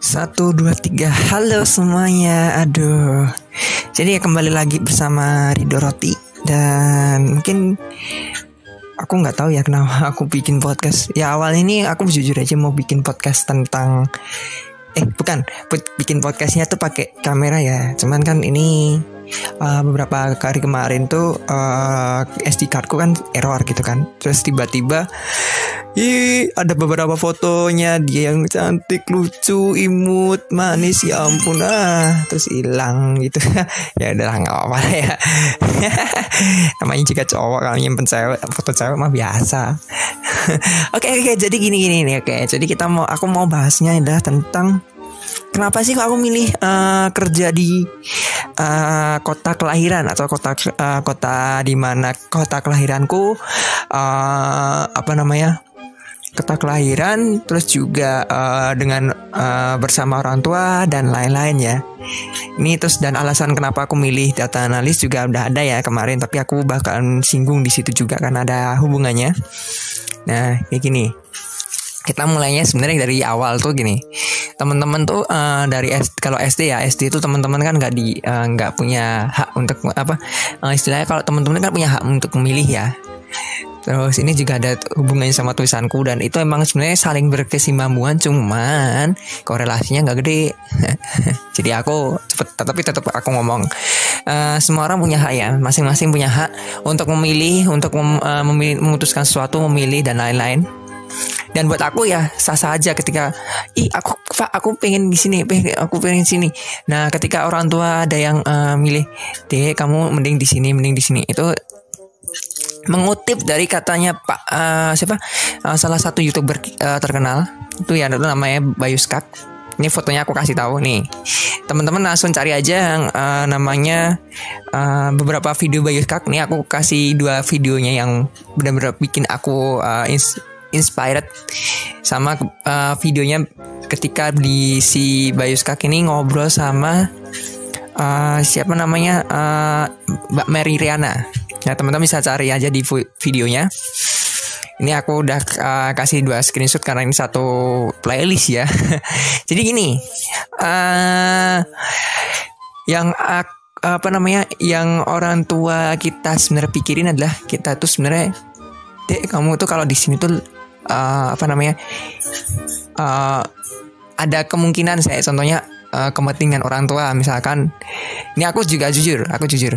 Satu, dua, tiga. Halo semuanya. Aduh. Jadi ya kembali lagi bersama Rido Roti. Dan mungkin Aku nggak tahu ya kenapa aku bikin podcast. Ya awal ini aku jujur aja mau bikin podcast tentang Eh bukan. Bikin podcastnya tuh pakai kamera ya. Cuman kan ini uh, beberapa hari kemarin tuh uh, SD cardku kan error gitu kan terus tiba-tiba Ih, ada beberapa fotonya dia yang cantik, lucu, imut, manis ya ampun ah, terus hilang gitu. ya udah nggak apa-apa ya. Namanya juga cowok kalau nyimpen cewek, foto cewek mah biasa. Oke oke, jadi gini gini nih oke. Jadi kita mau aku mau bahasnya adalah tentang kenapa sih kok aku milih uh, kerja di uh, kota kelahiran atau kota uh, kota di mana kota kelahiranku uh, apa namanya kota kelahiran, terus juga uh, dengan uh, bersama orang tua dan lain-lain ya. Ini terus dan alasan kenapa aku milih data analis juga udah ada ya kemarin, tapi aku bahkan singgung di situ juga karena ada hubungannya. Nah, kayak gini. Kita mulainya sebenarnya dari awal tuh gini. Teman-teman tuh uh, dari kalau SD ya SD itu teman-teman kan nggak di nggak uh, punya hak untuk apa uh, istilahnya kalau teman-teman kan punya hak untuk memilih ya Terus ini juga ada hubungannya sama tulisanku dan itu emang sebenarnya saling berkesinambungan cuman korelasinya nggak gede. Jadi aku cepet tapi tetap aku ngomong uh, semua orang punya hak ya, masing-masing punya hak untuk memilih, untuk mem, uh, memilih, memutuskan sesuatu, memilih dan lain-lain. Dan buat aku ya sah-sah aja ketika ih aku Pak aku pengen di sini, aku pengen di sini. Nah, ketika orang tua ada yang uh, milih, "Dek, kamu mending di sini, mending di sini." Itu mengutip dari katanya Pak uh, siapa uh, salah satu youtuber uh, terkenal itu ya itu namanya Bayu Skak ini fotonya aku kasih tahu nih teman-teman langsung cari aja yang uh, namanya uh, beberapa video Bayu Skak nih aku kasih dua videonya yang benar-benar bikin aku uh, inspired sama uh, videonya ketika di si Bayu Skak ini ngobrol sama uh, siapa namanya uh, Mbak Mary Riana Ya teman-teman bisa cari aja di videonya. Ini aku udah uh, kasih dua screenshot karena ini satu playlist ya. Jadi gini, uh, yang uh, apa namanya, yang orang tua kita sebenarnya pikirin adalah kita tuh sebenarnya, dek kamu tuh kalau di sini tuh uh, apa namanya, uh, ada kemungkinan saya contohnya uh, kepentingan orang tua. Misalkan, ini aku juga jujur, aku jujur,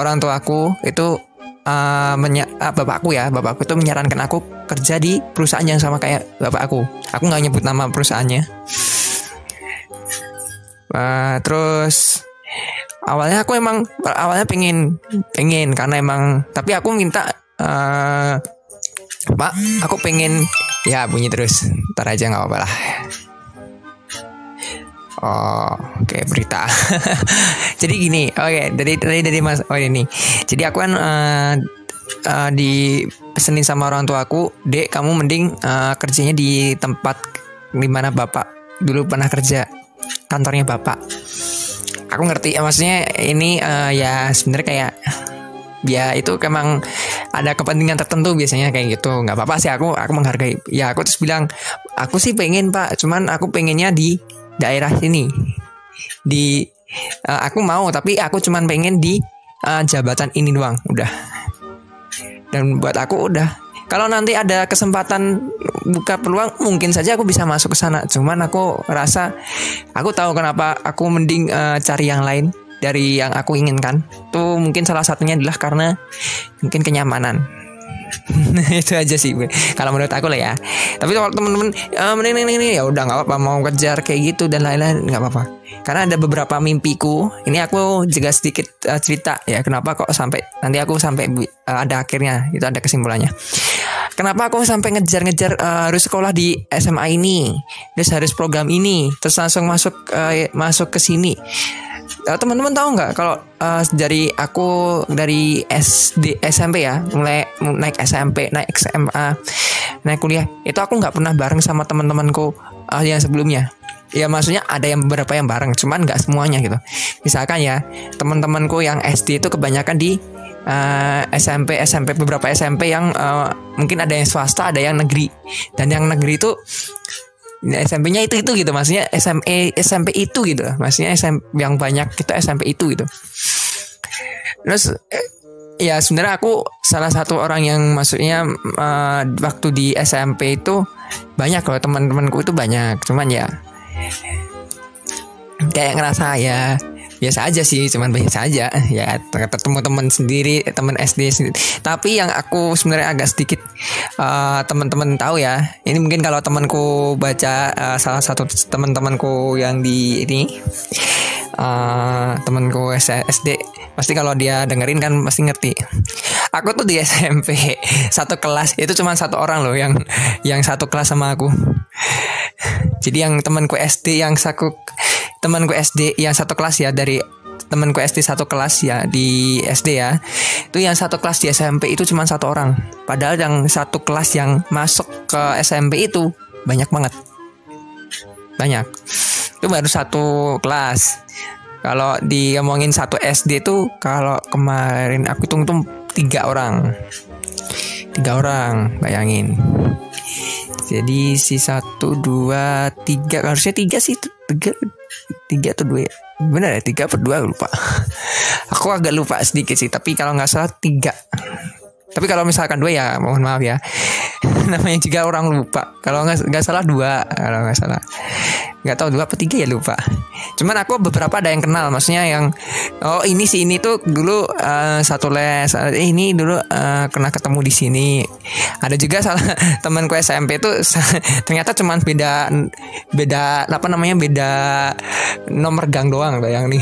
orang tua aku itu uh, menya uh, bapakku ya bapakku itu menyarankan aku kerja di perusahaan yang sama kayak bapak aku aku nggak nyebut nama perusahaannya. Uh, terus awalnya aku emang awalnya pengen pengen karena emang tapi aku minta uh, pak aku pengen ya bunyi terus ntar aja nggak apa-apa lah Oh, oke okay, berita. Jadi gini, oke okay, dari dari dari mas oh ini. Jadi aku kan uh, uh, sama orang tua aku, dek kamu mending uh, kerjanya di tempat di mana bapak dulu pernah kerja, kantornya bapak. Aku ngerti, ya, maksudnya ini uh, ya sebenarnya kayak ya itu emang ada kepentingan tertentu biasanya kayak gitu. Nggak apa-apa sih aku aku menghargai. Ya aku terus bilang aku sih pengen pak cuman aku pengennya di daerah sini. Di uh, aku mau tapi aku cuman pengen di uh, jabatan ini doang udah. Dan buat aku udah. Kalau nanti ada kesempatan buka peluang mungkin saja aku bisa masuk ke sana. Cuman aku rasa aku tahu kenapa aku mending uh, cari yang lain dari yang aku inginkan tuh mungkin salah satunya adalah karena mungkin kenyamanan. Itu aja sih gue kalau menurut aku lah ya. Tapi kalau temen-temen uh, mending ini ya udah nggak apa-apa. Mau kejar kayak gitu dan lain-lain nggak apa-apa. Karena ada beberapa mimpiku. Ini aku juga sedikit uh, cerita ya kenapa kok sampai nanti aku sampai uh, ada akhirnya. Itu ada kesimpulannya. Kenapa aku sampai ngejar-ngejar uh, harus sekolah di SMA ini? Terus harus program ini? Terus langsung masuk uh, masuk ke sini uh, teman-teman tahu nggak kalau uh, dari aku dari SD SMP ya mulai naik SMP naik SMA naik kuliah itu aku nggak pernah bareng sama teman-temanku uh, yang sebelumnya. Ya maksudnya ada yang beberapa yang bareng cuman nggak semuanya gitu. Misalkan ya teman-temanku yang SD itu kebanyakan di uh, SMP SMP beberapa SMP yang uh, mungkin ada yang swasta ada yang negeri. Dan yang negeri itu SMP-nya itu itu gitu maksudnya SMP SMP itu gitu. Maksudnya SMP yang banyak kita SMP itu gitu. Terus eh, ya sebenarnya aku salah satu orang yang maksudnya uh, waktu di SMP itu banyak loh teman-temanku itu banyak. Cuman ya kayak ngerasa ya biasa aja sih cuman biasa aja ya. Ketemu teman sendiri teman SD sendiri. Tapi yang aku sebenarnya agak sedikit uh, teman-teman tahu ya. Ini mungkin kalau temanku baca uh, salah satu teman-temanku yang di ini uh, temanku SD pasti kalau dia dengerin kan pasti ngerti. Aku tuh di SMP satu kelas itu cuma satu orang loh yang yang satu kelas sama aku. Jadi yang temanku SD yang saku temanku SD yang satu kelas ya dari temanku SD satu kelas ya di SD ya. Itu yang satu kelas di SMP itu cuma satu orang. Padahal yang satu kelas yang masuk ke SMP itu banyak banget. Banyak. Itu baru satu kelas. Kalau diomongin satu SD itu kalau kemarin aku hitung tuh tiga orang. Tiga orang bayangin jadi si satu dua tiga. Harusnya tiga sih tiga. Tiga atau dua ya? Benar ya tiga atau dua? Lupa. Aku agak lupa sedikit sih tapi kalau nggak salah tiga tapi kalau misalkan dua ya mohon maaf ya. Namanya juga orang lupa. Kalau nggak salah dua kalau nggak salah. Nggak tahu dua apa tiga ya lupa. Cuman aku beberapa ada yang kenal maksudnya yang oh ini si ini tuh dulu uh, satu les eh, ini dulu uh, kena ketemu di sini. Ada juga salah temanku SMP itu ternyata cuman beda beda apa namanya beda nomor gang doang bayang nih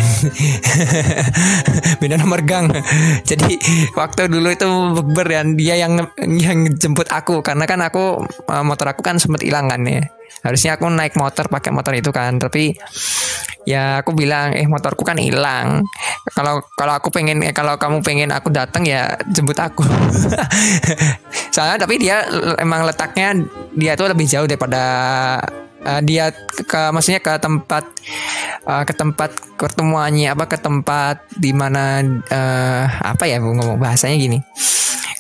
beda nomor gang. Jadi waktu dulu itu bukber dan dia yang yang jemput aku. Karena kan aku motor aku kan sempat hilang kan ya. Harusnya aku naik motor pakai motor itu kan. Tapi ya aku bilang eh motorku kan hilang. Kalau kalau aku pengen eh, kalau kamu pengen aku datang ya jemput aku. Soalnya tapi dia emang letaknya dia tuh lebih jauh daripada uh, dia ke, maksudnya ke tempat uh, ke tempat pertemuannya apa ke tempat di mana uh, apa ya ngomong bahasanya gini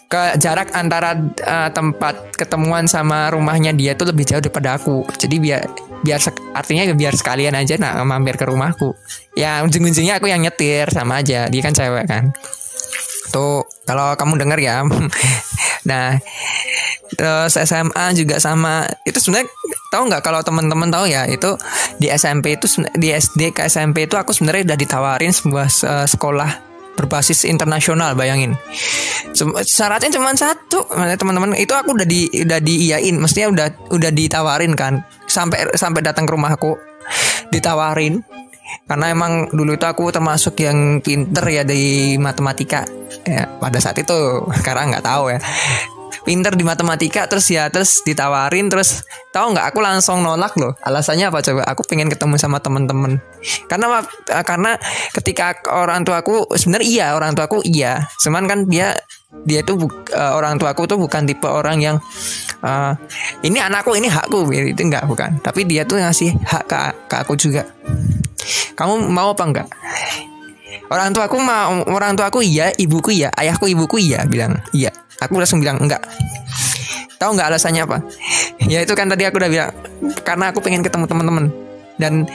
ke jarak antara uh, tempat ketemuan sama rumahnya dia tuh lebih jauh daripada aku. Jadi biar biar artinya biar sekalian aja nak mampir ke rumahku. Ya ujung-ujungnya aku yang nyetir sama aja. Dia kan cewek kan. Tuh kalau kamu denger ya. nah terus SMA juga sama. Itu sebenarnya tahu nggak kalau teman-teman tahu ya itu di SMP itu di SD ke SMP itu aku sebenarnya udah ditawarin sebuah sekolah berbasis internasional bayangin. Syaratnya cuma satu teman-teman itu aku udah di udah diiyain mestinya udah udah ditawarin kan. Sampai sampai datang ke rumahku ditawarin. Karena emang dulu itu aku termasuk yang pinter ya di matematika. Ya pada saat itu sekarang nggak tahu ya pinter di matematika terus ya terus ditawarin terus tahu nggak aku langsung nolak loh. Alasannya apa coba? Aku pengen ketemu sama temen-temen. Karena eh, karena ketika orang tua aku sebenarnya iya orang tua aku iya. Cuman kan dia dia tuh uh, orang tua aku tuh bukan tipe orang yang uh, ini anakku ini hakku. Itu enggak bukan. Tapi dia tuh ngasih hak ke, ke aku juga. Kamu mau apa enggak orang tua aku mau orang tua aku iya ibuku iya ayahku ibuku iya bilang. Iya aku langsung bilang enggak. Tahu nggak alasannya apa? Ya itu kan tadi aku udah bilang karena aku pengen ketemu teman-teman. Dan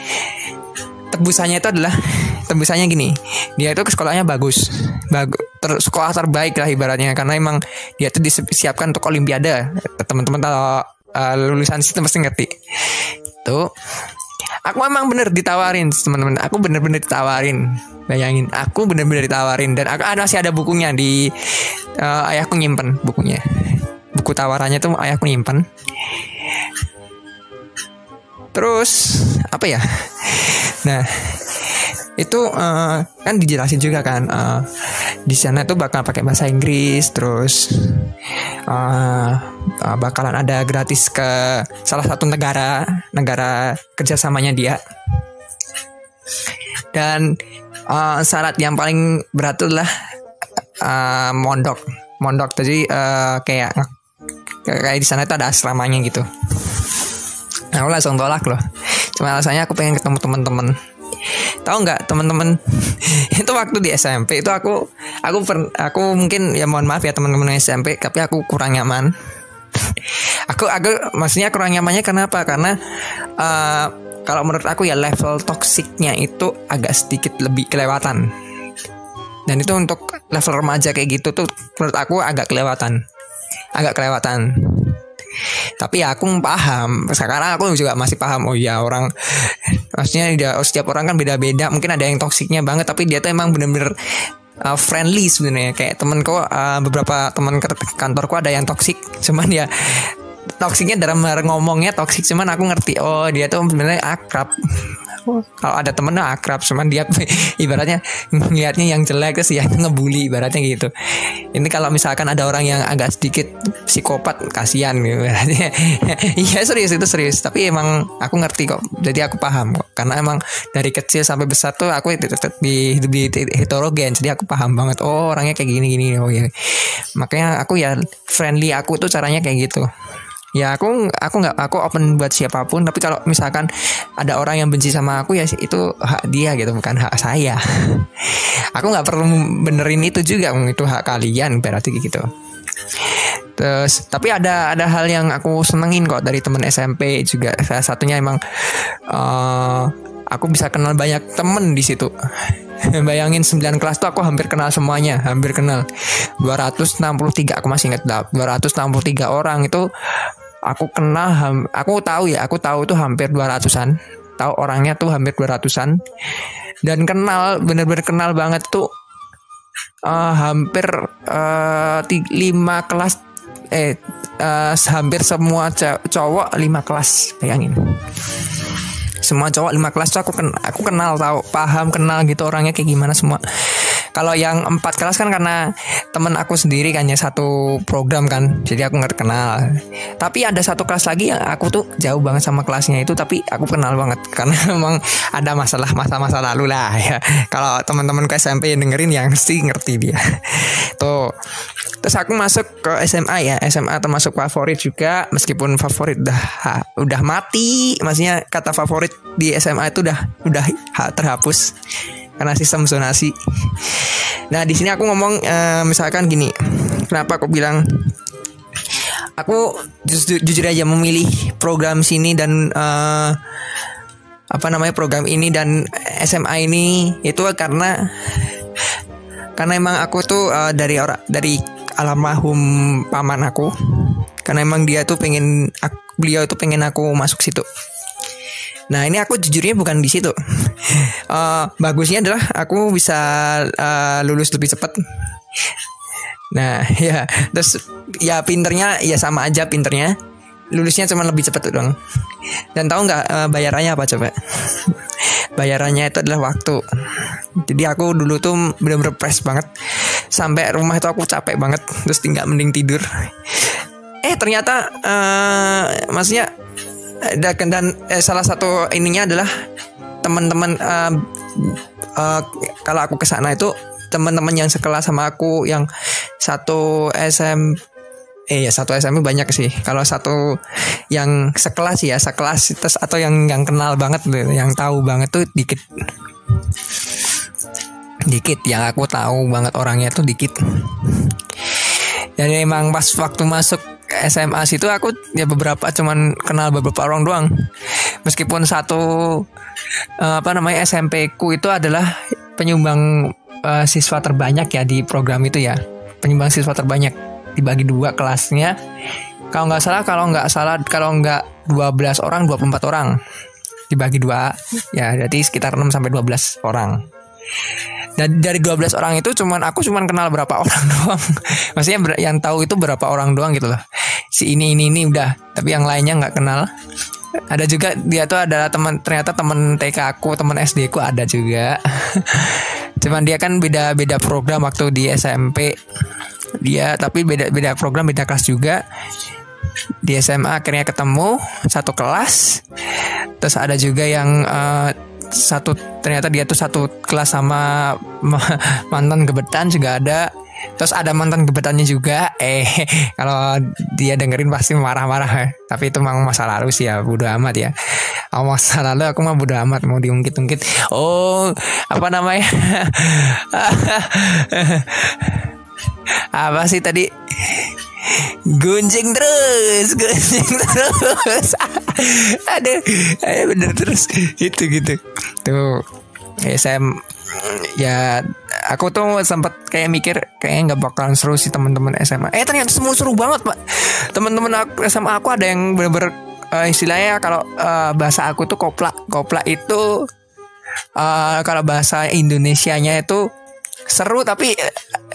tebusannya itu adalah tebusannya gini dia itu sekolahnya bagus. Bagus ter, sekolah terbaik lah ibaratnya karena emang dia tuh disiapkan untuk olimpiade. Teman-teman kalau uh, lulusan situ pasti ngerti. Tuh aku emang bener ditawarin teman-teman. Aku bener-bener ditawarin. Bayangin aku bener-bener ditawarin. Dan aku masih ada bukunya di uh, ayahku nyimpen bukunya. Buku tawarannya tuh ayahku nyimpen. Terus apa ya? Nah itu uh, kan dijelasin juga kan uh, di sana tuh bakal pakai bahasa Inggris terus uh, uh, bakalan ada gratis ke salah satu negara negara kerjasamanya dia. Dan uh, syarat yang paling berat adalah uh, mondok. Mondok jadi uh, kayak kayak di sana itu ada asramanya gitu. Nah, aku langsung tolak loh. Cuma alasannya aku pengen ketemu teman-teman tahu nggak teman-teman? Itu waktu di SMP itu aku aku per, aku mungkin ya mohon maaf ya teman-teman SMP tapi aku kurang nyaman. Aku aku maksudnya kurang nyamannya kenapa karena uh, kalau menurut aku ya level toksiknya itu agak sedikit lebih kelewatan. Dan itu untuk level remaja kayak gitu tuh menurut aku agak kelewatan. Agak kelewatan tapi ya aku paham. Sekarang aku juga masih paham. Oh ya orang maksudnya oh, setiap orang kan beda-beda. Mungkin ada yang toksiknya banget tapi dia tuh emang bener-bener uh, friendly sebenarnya. Kayak temenku uh, beberapa teman kantorku ada yang toksik cuman ya toksiknya dalam ngomongnya toksik cuman aku ngerti oh dia tuh sebenarnya akrab. Kalau ada temennya akrab cuman dia ibaratnya ngeliatnya yang jelek terus ya ngebully ibaratnya gitu. Ini kalau misalkan ada orang yang agak sedikit psikopat kasihan gitu iya serius itu serius. Tapi emang aku ngerti kok jadi aku paham kok. Karena emang dari kecil sampai besar tuh aku tetap di hidup di heterogen jadi aku paham banget oh orangnya kayak gini gini oh ya makanya aku ya friendly aku tuh caranya kayak gitu ya aku aku nggak aku open buat siapa pun tapi kalau misalkan ada orang yang benci sama aku ya itu hak dia gitu bukan hak saya. Aku nggak perlu benerin itu juga itu hak kalian berarti gitu. Terus tapi ada ada hal yang aku senengin kok dari temen SMP juga. Salah satunya emang uh, aku bisa kenal banyak temen di situ. Bayangin 9 kelas tuh aku hampir kenal semuanya, hampir kenal. 263 aku masih ingat 263 orang itu aku kenal aku tahu ya aku tahu tuh hampir 200-an tahu orangnya tuh hampir 200-an dan kenal bener-bener kenal banget tuh uh, hampir uh, lima kelas eh uh, hampir semua cowok lima kelas bayangin. Semua cowok lima kelas tuh aku kenal aku kenal tahu paham kenal gitu orangnya kayak gimana semua kalau yang empat kelas kan karena temen aku sendiri kan ya satu program kan, jadi aku nggak kenal. Tapi ada satu kelas lagi yang aku tuh jauh banget sama kelasnya itu, tapi aku kenal banget karena memang ada masalah masa-masa lalu lah ya. Kalau teman-teman ke SMP yang dengerin yang mesti ngerti dia. Tuh. Terus aku masuk ke SMA ya, SMA termasuk favorit juga, meskipun favorit udah udah mati, maksudnya kata favorit di SMA itu udah udah terhapus karena sistem zonasi. Nah di sini aku ngomong uh, misalkan gini, kenapa aku bilang aku jujur, jujur aja memilih program sini dan uh, apa namanya program ini dan SMA ini itu karena karena emang aku tuh uh, dari orang dari almarhum paman aku. Karena emang dia tuh pengen aku, beliau itu pengen aku masuk situ Nah ini aku jujurnya bukan di situ. uh, bagusnya adalah aku bisa uh, lulus lebih cepat. Nah ya terus ya pinternya ya sama aja pinternya. Lulusnya cuma lebih cepat dong. Dan tahu nggak uh, bayarannya apa coba? bayarannya itu adalah waktu. Jadi aku dulu tuh bener-bener banget. Sampai rumah itu aku capek banget. Terus tinggal mending tidur. Eh ternyata uh, maksudnya dan, dan eh, salah satu ininya adalah teman-teman uh, uh, kalau aku ke sana itu teman-teman yang sekelas sama aku yang satu SM eh ya satu SMP banyak sih. Kalau satu yang sekelas ya sekelas terus atau yang yang kenal banget yang tahu banget tuh dikit. Dikit yang aku tahu banget orangnya tuh dikit. Dan emang pas waktu masuk SMA situ aku ya beberapa cuman kenal beberapa orang doang. Meskipun satu uh, apa namanya SMP ku itu adalah penyumbang uh, siswa terbanyak ya di program itu ya. Penyumbang siswa terbanyak dibagi dua kelasnya. Kalau nggak salah kalau nggak salah kalau nggak 12 orang 24 orang dibagi dua ya jadi sekitar 6 sampai 12 orang. Dan dari 12 orang itu cuman aku cuman kenal berapa orang doang. Maksudnya yang tahu itu berapa orang doang gitu loh. Si ini ini ini udah, tapi yang lainnya nggak kenal. Ada juga dia tuh adalah teman ternyata teman TK aku, teman SD ku ada juga. cuman dia kan beda-beda program waktu di SMP. Dia tapi beda-beda program, beda kelas juga di SMA akhirnya ketemu satu kelas terus ada juga yang uh, satu ternyata dia tuh satu kelas sama mantan gebetan juga ada Terus ada mantan gebetannya juga. Eh, kalau dia dengerin pasti marah-marah. Tapi itu memang masa lalu sih ya, bodo amat ya. Oh, masa lalu aku mah bodo amat mau diungkit-ungkit. Oh, apa namanya? apa sih tadi? Gunjing terus, gunjing terus. Aduh, ayo bener terus. Itu gitu. Tuh, ya saya ya aku tuh sempat kayak mikir kayaknya nggak bakalan seru sih teman-teman SMA. Eh ternyata semua seru banget pak. Teman-teman aku SMA aku ada yang bener-bener uh, istilahnya kalau uh, bahasa aku tuh koplak. Koplak itu uh, kalau bahasa Indonesianya itu seru tapi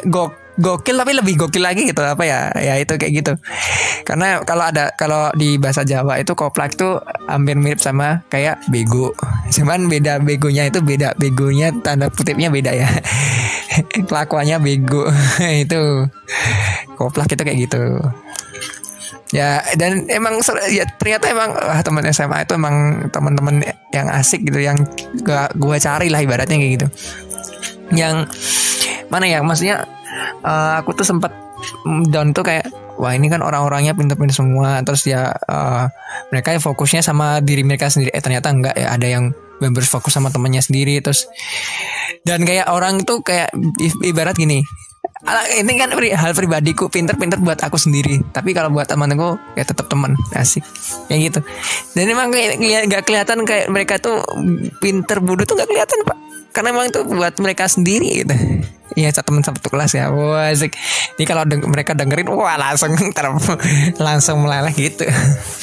go gokil tapi lebih gokil lagi gitu apa ya? Ya itu kayak gitu. Karena kalau ada kalau di bahasa Jawa itu koplak itu hampir mirip sama kayak bego. Cuman beda begonya itu beda begonya tanda kutipnya beda ya. Kelakuannya bego. Itu koplak itu kayak gitu. Ya dan emang ya ternyata emang ah, teman SMA itu emang teman-teman yang asik gitu yang gak gue cari lah ibaratnya kayak gitu. Yang mana ya maksudnya uh, aku tuh sempat down tuh kayak wah ini kan orang-orangnya pintar-pintar semua. Terus ya uh, mereka ya fokusnya sama diri mereka sendiri. Eh ternyata enggak ya ada yang benar fokus sama temannya sendiri. Terus dan kayak orang tuh kayak ibarat gini. Ini kan hal pribadiku pinter-pinter buat aku sendiri. Tapi kalau buat temanku ya tetap teman. Asik. Kayak gitu. Dan emang kayak nggak kelihatan kayak mereka tuh pinter bodoh tuh nggak kelihatan pak. Karena emang itu buat mereka sendiri gitu Iya teman satu kelas ya. Wah asik. Ini kalau deng mereka dengerin Wah langsung ter langsung meleleh gitu.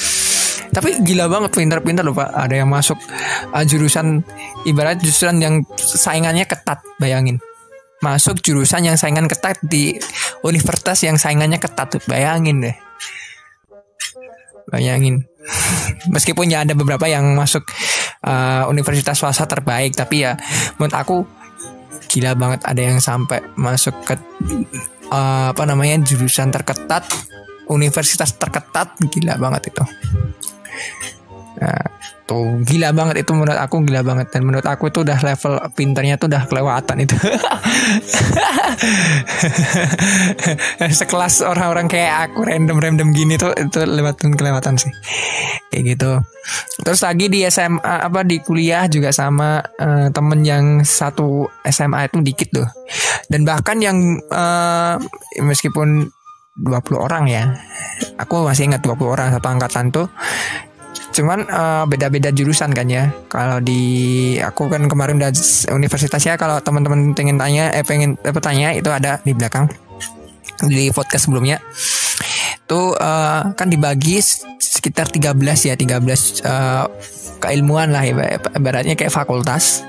Tapi gila banget pintar-pintar loh pak. Ada yang masuk uh, jurusan Ibarat jurusan yang saingannya ketat Bayangin. Masuk jurusan yang saingan ketat Di universitas yang saingannya ketat Bayangin deh. Bayangin. Meskipun ya ada beberapa yang masuk uh, universitas swasta terbaik tapi ya menurut aku gila banget ada yang sampai masuk ke uh, apa namanya jurusan terketat universitas terketat. Gila banget itu nah, tuh gila banget itu menurut aku gila banget. Dan menurut aku itu udah level pinternya tuh udah kelewatan itu. Sekelas orang-orang kayak aku random-random gini tuh itu lewatan kelewatan sih. Kayak gitu. Terus lagi di SMA apa di kuliah juga sama uh, temen yang satu SMA itu dikit loh dan bahkan yang uh, meskipun 20 orang ya. Aku masih ingat 20 orang satu angkatan tuh cuman uh, beda-beda jurusan kan ya. Kalau di aku kan kemarin udah universitasnya kalau teman-teman pengen tanya eh pengen eh, tanya itu ada di belakang. Di podcast sebelumnya. Tuh uh, kan dibagi sekitar 13 ya 13 uh, keilmuan lah ibaratnya kayak fakultas.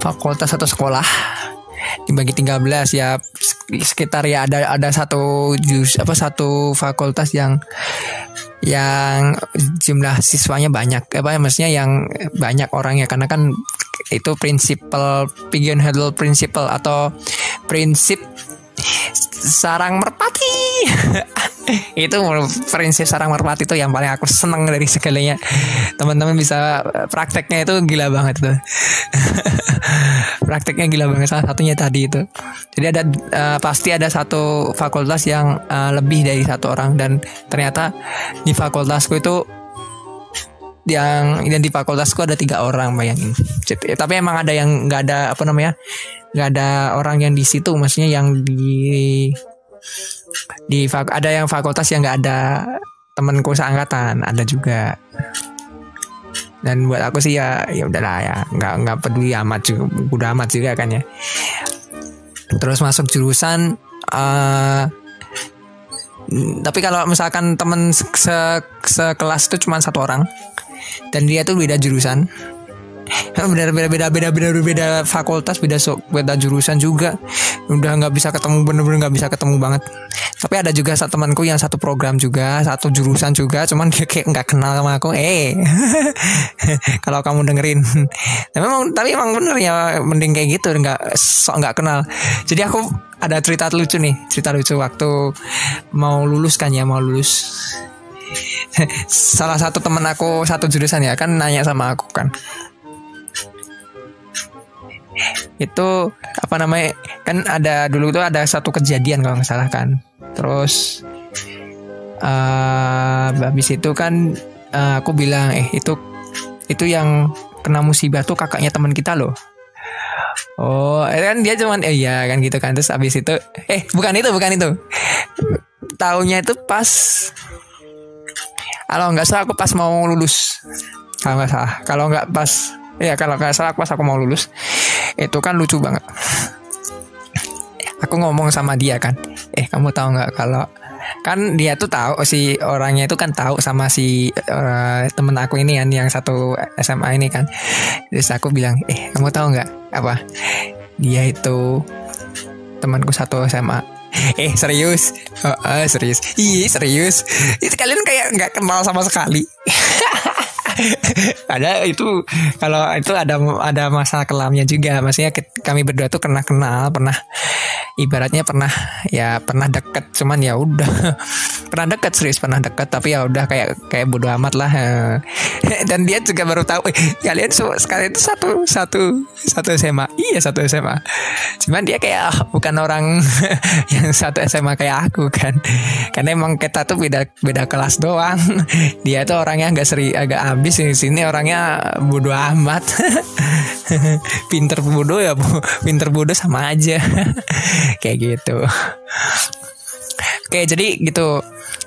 Fakultas atau sekolah. Dibagi 13 ya sekitar ya ada ada satu jus apa satu fakultas yang yang jumlah siswanya banyak. Apa maksudnya yang banyak orangnya. Karena kan itu prinsipal pigeon handle principle atau prinsip sarang merpati. Itu prinsip sarang merpati itu yang paling aku seneng dari segalanya. Teman-teman bisa prakteknya itu gila banget tuh prakteknya gila banget salah satunya tadi itu. Jadi ada uh, pasti ada satu fakultas yang uh, lebih dari satu orang dan ternyata di fakultasku itu yang dan di fakultasku ada tiga orang bayangin. Tapi emang ada yang nggak ada apa namanya nggak ada orang yang di situ maksudnya yang di di ada yang fakultas yang nggak ada temanku seangkatan ada juga. Dan buat aku sih ya ya udahlah ya nggak nggak peduli amat juga udah amat juga kan ya. Terus masuk jurusan uh, tapi kalau misalkan temen se sekelas itu cuma satu orang dan dia tuh beda jurusan. Beda beda beda beda beda beda fakultas beda so, beda jurusan juga. Udah nggak bisa ketemu bener-bener nggak bisa ketemu banget. Tapi ada juga satu temanku yang satu program juga satu jurusan juga cuman dia kayak nggak kenal sama aku. Eh kalau kamu dengerin. Tapi emang tapi emang bener ya mending kayak gitu nggak sok nggak kenal. Jadi aku ada cerita lucu nih cerita lucu waktu mau lulus kan ya mau lulus salah satu teman aku satu jurusan ya kan nanya sama aku kan. Itu apa namanya kan ada dulu tuh ada satu kejadian kalau nggak salah kan. Terus uh, habis itu kan uh, aku bilang eh itu itu yang kena musibah tuh kakaknya teman kita loh. Oh, kan dia cuman eh iya kan gitu kan. Terus habis itu eh bukan itu bukan itu. Tahunya itu pas kalau nggak salah aku pas mau lulus. Kalau nggak salah, kalau nggak pas ya kalau nggak salah pas aku mau lulus itu kan lucu banget. Aku ngomong sama dia kan, eh kamu tahu nggak kalau kan dia tuh tahu si orangnya itu kan tahu sama si uh, temen aku ini kan yang satu SMA ini kan terus aku bilang eh kamu tahu nggak apa dia itu temanku satu SMA eh serius? Oh, uh, serius. Iya serius? Itu kalian kayak nggak kenal sama sekali ada itu kalau itu ada ada masalah kelamnya juga. Maksudnya kami berdua tuh pernah kenal pernah ibaratnya pernah ya pernah deket cuman ya udah. Pernah deket serius pernah deket tapi ya udah kayak kayak bodo amat lah. Dan dia juga baru tahu eh, kalian sekali itu satu satu satu SMA iya satu SMA cuman dia kayak oh, bukan orang yang satu SMA kayak aku kan. Karena emang kita tuh beda beda kelas doang. Dia tuh orangnya agak seri agak habis di sini orangnya bodo amat pinter bodoh ya pinter bodoh sama aja kayak gitu Oke, jadi gitu.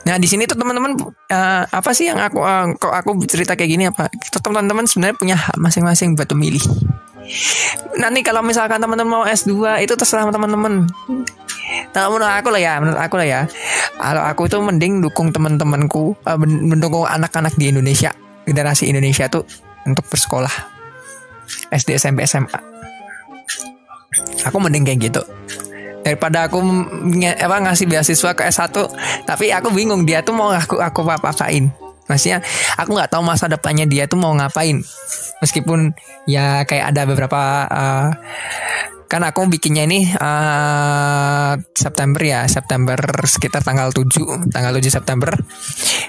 Nah, di sini tuh teman-teman uh, apa sih yang aku uh, kok aku cerita kayak gini apa? Teman-teman sebenarnya punya hak masing-masing buat memilih. Nanti kalau misalkan teman-teman mau S2 itu terserah teman-teman. Nah, menurut aku lah ya, menurut aku lah ya. Kalau aku tuh mending dukung teman-temanku, uh, mendukung anak-anak di Indonesia, generasi Indonesia tuh untuk bersekolah. SD, SMP, SMA. Aku mending kayak gitu daripada aku apa ngasih beasiswa ke S1 tapi aku bingung dia tuh mau aku aku apa apain maksudnya aku nggak tahu masa depannya dia tuh mau ngapain meskipun ya kayak ada beberapa uh, kan aku bikinnya ini uh, September ya September sekitar tanggal 7 tanggal 7 September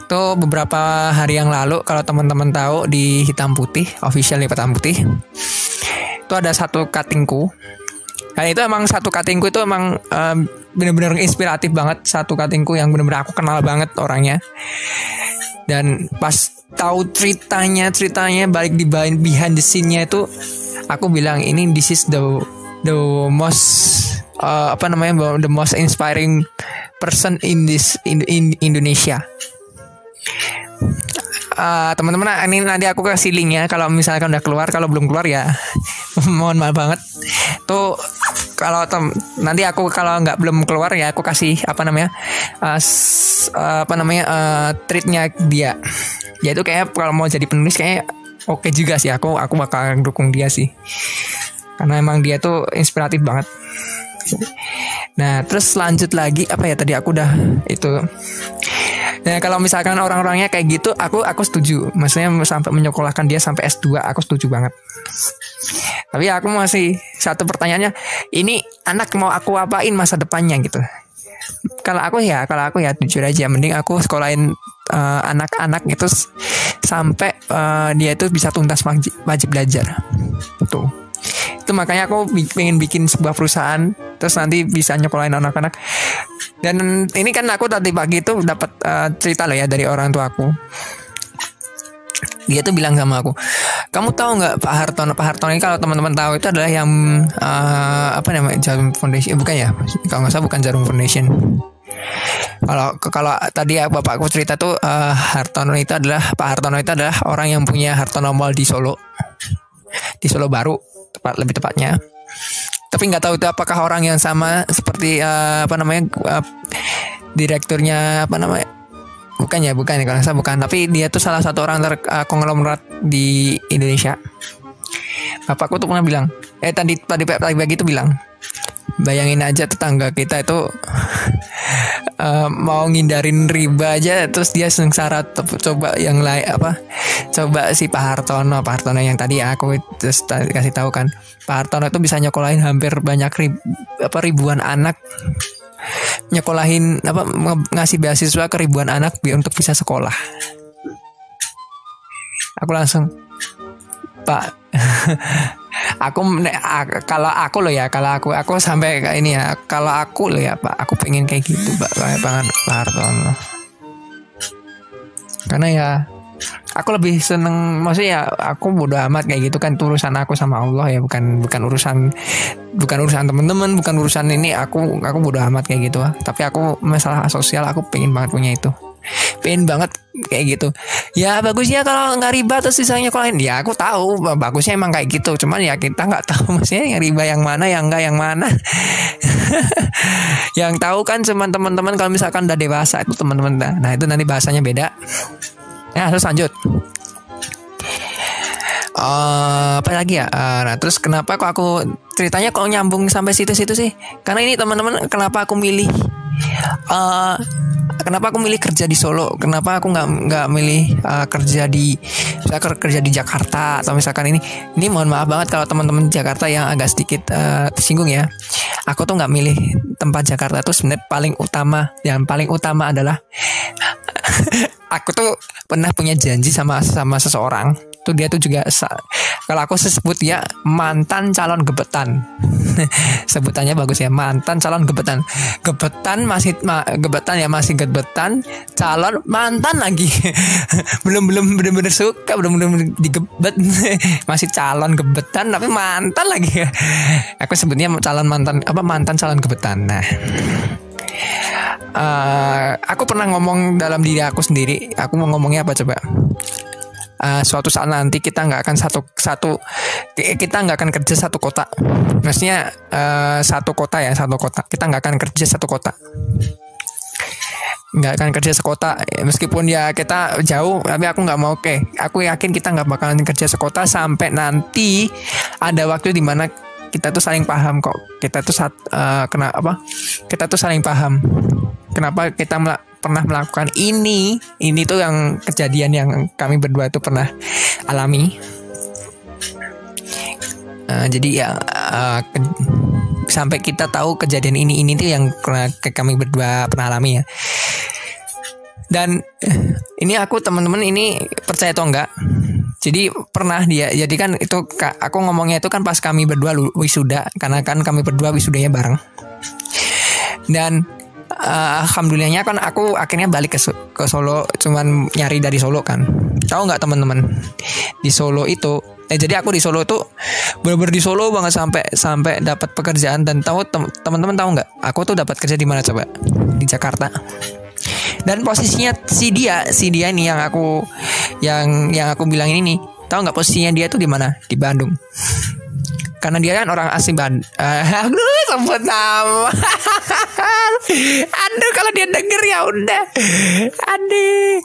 itu beberapa hari yang lalu kalau teman-teman tahu di hitam putih official di hitam putih itu ada satu cuttingku Nah itu emang satu katingku itu emang um, bener-bener inspiratif banget satu katingku yang bener-bener aku kenal banget orangnya. Dan pas tahu ceritanya ceritanya balik di behind the scene-nya itu aku bilang ini this is the the most uh, apa namanya the most inspiring person in this in, in Indonesia. Uh, teman-teman ini nanti aku kasih linknya. Kalau misalkan udah keluar kalau belum keluar ya mohon maaf banget. Tuh kalau nanti aku kalau nggak belum keluar ya aku kasih apa namanya uh, apa namanya uh, treatnya dia. Ya itu kayak kalau mau jadi penulis kayak oke okay juga sih. Aku aku bakal dukung dia sih karena emang dia tuh inspiratif banget nah terus lanjut lagi apa ya tadi aku udah itu Nah kalau misalkan orang-orangnya kayak gitu, aku aku setuju. Maksudnya sampai menyekolahkan dia sampai S2, aku setuju banget. Tapi aku masih satu pertanyaannya, ini anak mau aku apain masa depannya gitu. Kalau aku ya, kalau aku ya jujur aja, mending aku sekolahin uh, anak-anak itu sampai uh, dia itu bisa tuntas wajib, wajib belajar. Tuh itu makanya aku pengen bikin sebuah perusahaan terus nanti bisa nyekolahin anak-anak. Dan ini kan aku tadi pagi itu dapat uh, cerita loh ya dari orang tua aku. Dia tuh bilang sama aku kamu tahu nggak Pak Hartono? Pak Hartono ini kalau teman-teman tahu itu adalah yang uh, apa namanya Jarum Foundation eh, bukan ya? Kalau nggak salah bukan Jarum Foundation. Kalau kalau tadi ya bapakku cerita tuh uh, Hartono itu adalah Pak Hartono itu adalah orang yang punya Hartono Mall di Solo. Di Solo Baru tepat lebih tepatnya. Tapi nggak tahu itu apakah orang yang sama seperti uh, apa namanya uh, direkturnya apa namanya bukan ya bukan ya kalau saya bukan. Tapi dia tuh salah satu orang ter uh, di Indonesia. Bapakku tuh pernah bilang eh tadi tadi tadi pagi itu bilang bayangin aja tetangga kita itu uh, mau ngindarin riba aja terus dia sengsara coba yang lain apa coba si Pak Hartono Pak Hartono yang tadi aku terus kasih tahu kan. Pak Hartono itu bisa nyekolahin hampir banyak rib, apa ribuan anak. Nyekolahin apa ngasih beasiswa ke ribuan anak biar untuk bisa sekolah. Aku langsung Pak aku kalau aku loh ya kalau aku aku sampai kayak ini ya kalau aku loh ya pak aku pengen kayak gitu pak kayak banget pak Hartono karena ya aku lebih seneng maksudnya ya aku bodo amat kayak gitu kan urusan aku sama Allah ya bukan bukan urusan bukan urusan temen-temen bukan urusan ini aku aku bodo amat kayak gitu tapi aku masalah sosial aku pengen banget punya itu pengen banget kayak gitu. Ya bagusnya kalau nggak riba terus sisanya kalau ya aku tahu bagusnya emang kayak gitu. Cuman ya kita nggak tahu maksudnya yang riba yang mana yang enggak yang mana. Yang tahu kan cuman teman-teman kalau misalkan udah dewasa itu teman-teman. Nah itu nanti bahasanya beda. Ya terus lanjut. Uh, apa lagi ya? Uh, nah terus kenapa kok aku ceritanya kok nyambung sampai situ-situ sih? Karena ini teman-teman kenapa aku milih uh, kenapa aku milih kerja di Solo? Kenapa aku nggak nggak milih uh, kerja di misalkan kerja di Jakarta atau misalkan ini ini mohon maaf banget kalau teman-teman Jakarta yang agak sedikit uh, tersinggung ya. Aku tuh nggak milih tempat Jakarta tuh sebenarnya paling utama. Yang paling utama adalah aku tuh pernah punya janji sama sama seseorang tuh dia tuh juga kalau aku sebut ya mantan calon gebetan. Sebutannya bagus ya mantan calon gebetan. Gebetan masih ma, gebetan ya masih gebetan calon mantan lagi. Belum belum benar-benar suka belum belum digebet. Masih calon gebetan tapi mantan lagi. Aku sebutnya calon mantan apa mantan calon gebetan. Nah Uh, aku pernah ngomong dalam diri aku sendiri. Aku mau ngomongnya apa coba? Uh, suatu saat nanti kita nggak akan satu satu kita nggak akan kerja satu kota. Maksudnya uh, satu kota ya satu kota. Kita nggak akan kerja satu kota. Nggak akan kerja sekota. Meskipun ya kita jauh tapi aku nggak mau. Oke aku yakin kita nggak bakalan kerja sekota sampai nanti ada waktu di mana kita tuh saling paham kok. Kita tuh saat uh, kena apa? Kita tuh saling paham. Kenapa kita pernah melakukan ini ini tuh yang kejadian yang kami berdua tuh pernah alami. Uh, jadi ya uh, ke, sampai kita tahu kejadian ini ini tuh yang pernah kami berdua pernah alami ya. Dan ini aku teman-teman ini percaya atau enggak jadi pernah dia jadi kan itu aku ngomongnya itu kan pas kami berdua wisuda karena kan kami berdua wisudanya bareng. Dan uh, alhamdulillahnya kan aku akhirnya balik ke ke Solo cuman nyari dari Solo kan. Tahu nggak teman-teman? Di Solo itu eh jadi aku di Solo itu bener-bener di Solo banget sampai sampai dapat pekerjaan. Dan tahu teman-teman tahu nggak? Aku tuh dapat kerja di mana coba? Di Jakarta. Dan posisinya si dia si dia ini yang aku yang yang aku bilang ini nih tahu nggak posisinya dia tuh di mana? Di Bandung karena dia kan orang asing Bandung uh, aduh sebut nama. Aduh kalau dia denger ya udah. Aduh.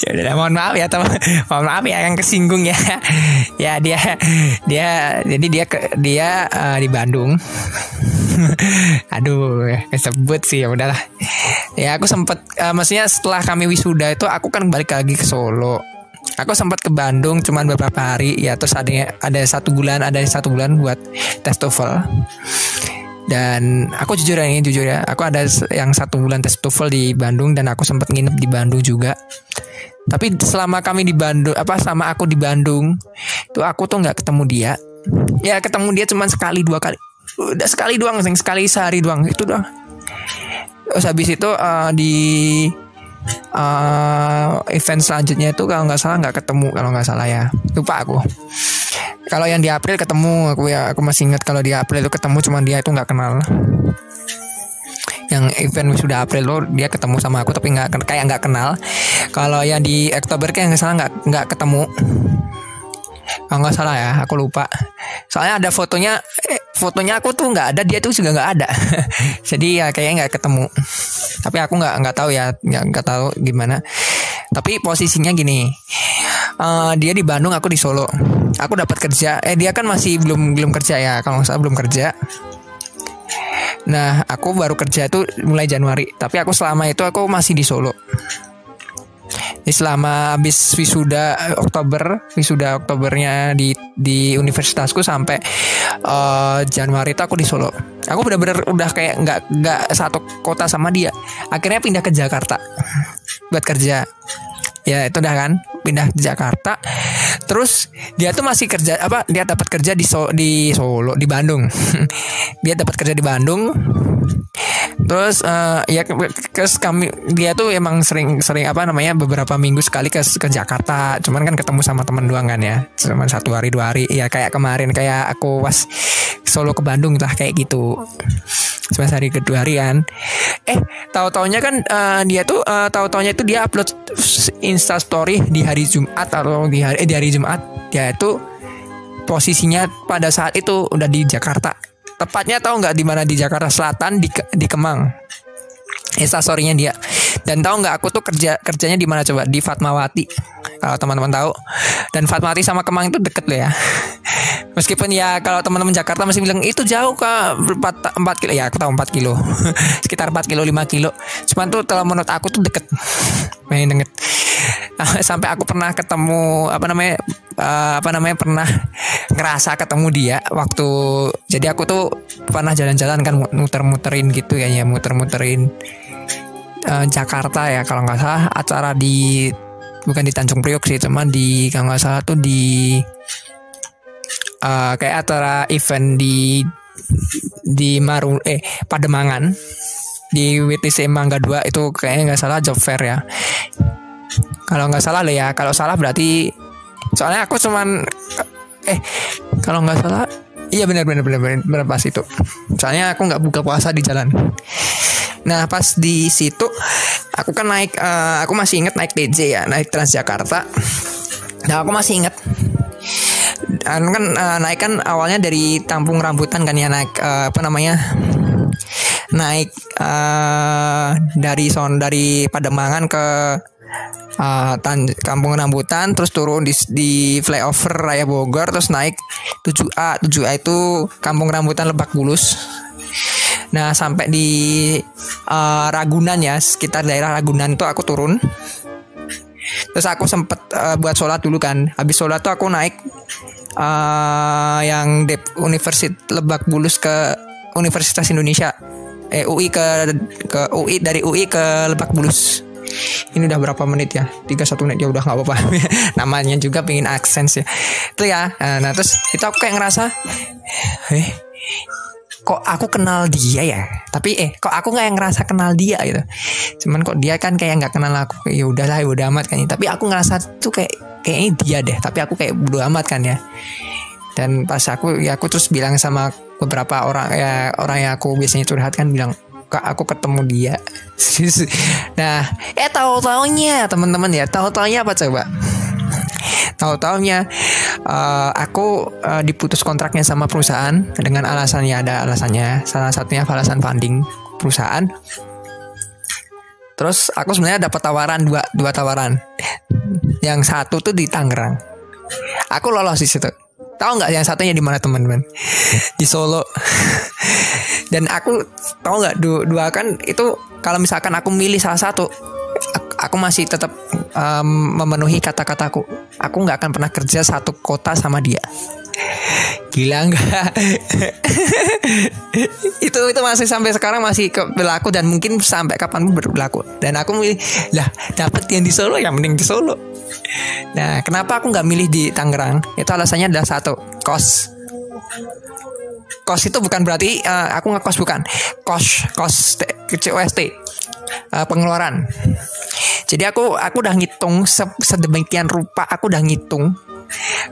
Ya mohon maaf ya teman mohon maaf ya yang kesinggung ya. Ya dia dia jadi dia ke, dia uh, di Bandung. Aduh kesebut sih ya udahlah. Ya aku sempat uh, maksudnya setelah kami wisuda itu aku kan balik lagi ke Solo aku sempat ke Bandung cuman beberapa hari ya terus ada ada satu bulan ada satu bulan buat tes TOEFL. Dan aku jujur ya ini jujur ya aku ada yang satu bulan tes TOEFL di Bandung dan aku sempat nginep di Bandung juga. Tapi selama kami di Bandung apa sama aku di Bandung itu aku tuh nggak ketemu dia. Ya ketemu dia cuma sekali dua kali udah sekali doang sekali sehari doang itu doang. Terus habis itu uh, di uh, event selanjutnya itu kalau nggak salah nggak ketemu kalau nggak salah ya. Lupa aku. Kalau yang di April ketemu aku ya aku masih ingat kalau di April itu ketemu cuma dia itu nggak kenal. Yang event sudah April lo dia ketemu sama aku tapi nggak kayak nggak kenal. Kalau yang di Oktober kayak nggak salah nggak nggak ketemu kalau nggak salah ya aku lupa. Soalnya ada fotonya eh, fotonya aku tuh nggak ada dia tuh juga nggak ada. Jadi ya kayaknya nggak ketemu. Tapi aku nggak nggak tahu ya nggak nggak tahu gimana. Tapi posisinya gini uh, dia di Bandung aku di Solo. Aku dapat kerja eh dia kan masih belum belum kerja ya kalau nggak salah belum kerja. Nah, aku baru kerja itu mulai Januari, tapi aku selama itu aku masih di Solo. Jadi selama habis wisuda eh, Oktober, wisuda Oktobernya di di universitasku sampai uh, Januari itu aku di Solo. Aku benar-benar udah kayak nggak nggak satu kota sama dia. Akhirnya pindah ke Jakarta buat kerja. Ya itu udah kan. Pindah ke Jakarta. terus dia tuh masih kerja apa dia dapat kerja di so, di Solo di Bandung. Dia dapat kerja di Bandung. Terus uh, ya ke kami dia tuh emang sering sering apa namanya beberapa minggu sekali ke ke Jakarta. Cuman kan ketemu sama teman doang kan ya. Cuma satu hari dua hari. Ya kayak kemarin kayak aku was Solo ke Bandung lah kayak gitu. Cuma hari kedua harian. Eh tahu taunya kan uh, dia tuh uh, tahu taunya itu dia upload insta story di hari Jumat atau di hari eh, di hari Jumat dia itu posisinya pada saat itu udah di Jakarta. Tepatnya tahu nggak di mana? Di Jakarta Selatan di di Kemang. Instastorynya dia. Dan tahu nggak aku tuh kerja kerjanya di mana coba? Di Fatmawati kalau teman-teman tahu. Dan Fatmawati sama Kemang itu deket loh ya Meskipun ya kalau teman-teman Jakarta masih bilang itu jauh kak. 4, 4 kilo. Ya aku tahu 4 kilo. Sekitar 4 kilo 5 kilo. Cuman tuh kalau menurut aku tuh deket. Main deket. Sampai aku pernah ketemu apa namanya uh, apa namanya pernah ngerasa ketemu dia waktu jadi aku tuh pernah jalan-jalan kan muter-muterin gitu ya ya muter-muterin uh, Jakarta ya kalau nggak salah. Acara di bukan di Tanjung Priok sih cuman di kalau nggak salah tuh di uh, kayak acara event di di Maru eh Pademangan di WTC Mangga 2 itu kayaknya nggak salah job fair ya. Kalau nggak salah lah ya, kalau salah berarti soalnya aku cuman eh kalau nggak salah iya benar benar benar benar, pas itu. Soalnya aku nggak buka puasa di jalan. Nah pas di situ aku kan naik uh, aku masih inget naik TJ ya naik Transjakarta. Nah aku masih inget kan kan uh, naik kan awalnya dari Tampung Rambutan kan ya naik uh, apa namanya? Naik uh, dari son dari Pademangan ke uh, tan Kampung Rambutan terus turun di di flyover Raya Bogor terus naik 7A 7A itu Kampung Rambutan Lebak Bulus. Nah sampai di uh, Ragunan ya sekitar daerah Ragunan tuh aku turun Terus aku sempet uh, buat sholat dulu kan. Habis sholat tuh aku naik uh, yang Dep Universitas Lebak Bulus ke Universitas Indonesia. Eh UI ke ke UI dari UI ke Lebak Bulus. Ini udah berapa menit ya? 31 menit. Ya udah nggak apa-apa. Namanya juga pengen aksen ya itu ya. Nah terus itu aku kayak ngerasa eh kok aku kenal dia ya? Tapi eh kok aku nggak yang ngerasa kenal dia gitu? Cuman kok dia kan kayak nggak kenal aku ya udahlah ya udah amat kan tapi aku ngerasa tuh kayak kayaknya dia deh tapi aku kayak bodo amat kan ya. Dan pas aku ya aku terus bilang sama beberapa orang ya orang yang aku biasanya curhat kan bilang kak aku ketemu dia. Nah eh tahu taunya teman-teman ya tahu taunya apa coba? Tahu taunya uh, aku uh, diputus kontraknya sama perusahaan dengan alasannya ada alasannya. Salah satunya alasan funding perusahaan. Terus aku sebenarnya dapat tawaran dua dua tawaran. Yang satu tuh di Tangerang. Aku lolos di situ. Tahu nggak yang satunya di mana teman-teman? Di Solo. Dan aku tahu nggak dua, dua kan itu kalau misalkan aku milih salah satu, aku masih tetap um, memenuhi kata-kataku. Aku nggak akan pernah kerja satu kota sama dia. Gila enggak? itu itu masih sampai sekarang masih berlaku dan mungkin sampai kapan berlaku. Dan aku milih lah dapat yang di Solo yang mending di Solo. Nah, kenapa aku nggak milih di Tangerang? Itu alasannya adalah satu, kos. Kos itu bukan berarti uh, aku ngekos bukan. Kos, kos COST. Uh, pengeluaran. Jadi aku aku udah ngitung sedemikian rupa aku udah ngitung.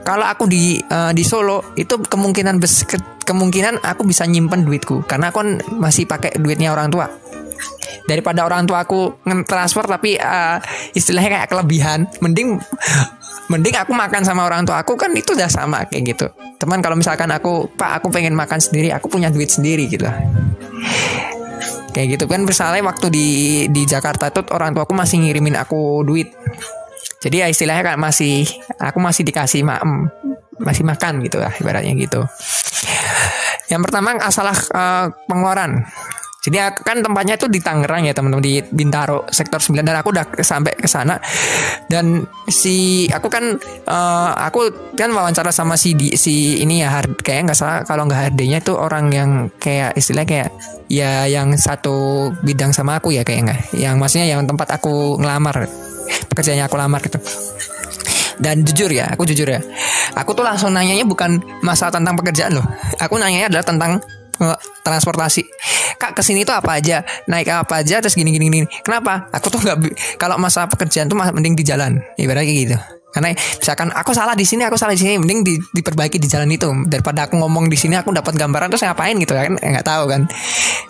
Kalau aku di uh, di Solo itu kemungkinan bes kemungkinan aku bisa nyimpen duitku. Karena aku kan masih pakai duitnya orang tua. Daripada orang tua aku transfer tapi uh, istilahnya kayak kelebihan mending mending aku makan sama orang tua aku kan itu udah sama kayak gitu. Teman kalau misalkan aku pak aku pengen makan sendiri aku punya duit sendiri gitu kayak gitu. Kan misalnya waktu di di Jakarta itu orang tua aku masih ngirimin aku duit. Jadi ya istilahnya kan masih aku masih dikasih maem masih makan gitu lah ibaratnya gitu. Yang pertama asalah uh, pengeluaran jadi kan tempatnya itu di Tangerang ya teman-teman di Bintaro sektor 9 dan aku udah sampai ke sana. Dan si aku kan uh, aku kan wawancara sama si di, si ini ya hard, kayak nggak salah kalau nggak hardnya itu orang yang kayak istilah kayak ya yang satu bidang sama aku ya kayak nggak yang maksudnya yang tempat aku ngelamar pekerjaannya aku lamar gitu. Dan jujur ya aku jujur ya aku tuh langsung nanyanya bukan masalah tentang pekerjaan loh. Aku nanyanya adalah tentang transportasi. Kak ke sini tuh apa aja? Naik apa aja? Terus gini gini gini. Kenapa? Aku tuh nggak kalau masalah pekerjaan tuh mending di jalan. Ibaratnya kayak gitu. Karena misalkan aku salah di sini aku salah di sini mending di- diperbaiki di jalan itu. Daripada aku ngomong di sini aku dapat gambaran terus ngapain gitu kan? Eh, nggak tahu kan.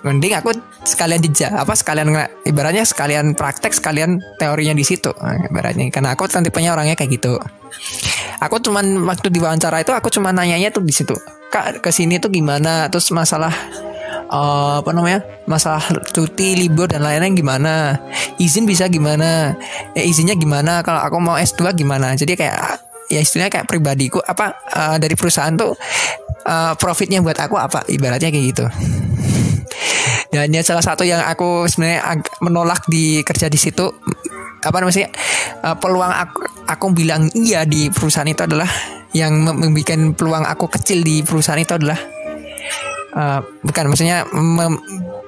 Mending aku sekalian di ja- apa sekalian ibaratnya sekalian praktek sekalian teorinya di situ. Nah, ibaratnya. Karena aku kan tipenya orangnya kayak gitu. Aku cuman waktu diwawancara itu aku cuman nanyanya tuh di situ kak ke sini tuh gimana? Terus masalah eh, apa namanya? Masalah cuti libur dan lain-lain gimana? Izin bisa gimana? Eh, izinnya gimana? Kalau aku mau S2 gimana? Jadi kayak ya istilahnya kayak pribadiku apa eh, dari perusahaan tuh eh, profitnya buat aku apa? Ibaratnya kayak gitu. Dan ya salah satu yang aku sebenarnya menolak di kerja di situ apa namanya eh, peluang aku, aku bilang iya di perusahaan itu adalah yang mem- membuat peluang aku kecil di perusahaan itu adalah eh, bukan maksudnya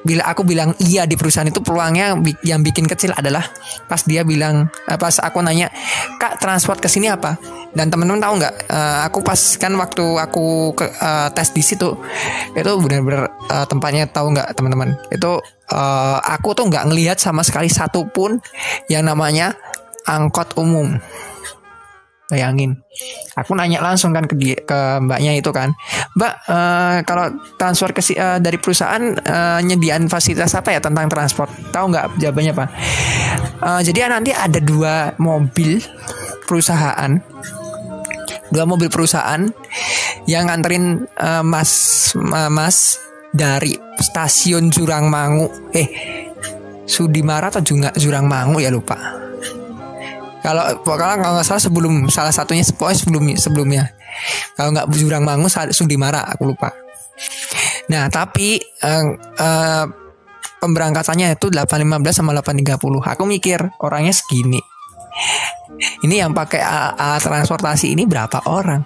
bila aku bilang iya di perusahaan itu peluangnya yang bikin kecil adalah pas dia bilang eh, pas aku nanya kak transport ke sini apa? Dan teman-teman tahu nggak eh, aku pas kan waktu aku ke, eh, tes di situ itu benar-benar eh, tempatnya tahu nggak teman-teman? Itu eh, aku tuh nggak ngelihat sama sekali satu pun yang namanya angkot umum Bayangin, aku nanya langsung kan ke dia, ke mbaknya itu kan, Mbak eh, kalau transfer ke eh, dari perusahaan eh, nyediain fasilitas apa ya tentang transport? Tahu nggak jawabannya pak? Eh, jadi nanti ada dua mobil perusahaan, dua mobil perusahaan yang nganterin eh, mas ma- mas dari stasiun Jurangmangu, eh Sudimara atau Junga Jurangmangu ya lupa kalau pokoknya kalau nggak salah sebelum salah satunya pokoknya sebelumnya sebelumnya. Kalau nggak Jurang Mangu Sa- Sundimara aku lupa. Nah tapi eh, eh, pemberangkatannya itu 8.15 sama 8.30 aku mikir orangnya segini. Ini yang pakai a- alat transportasi ini berapa orang?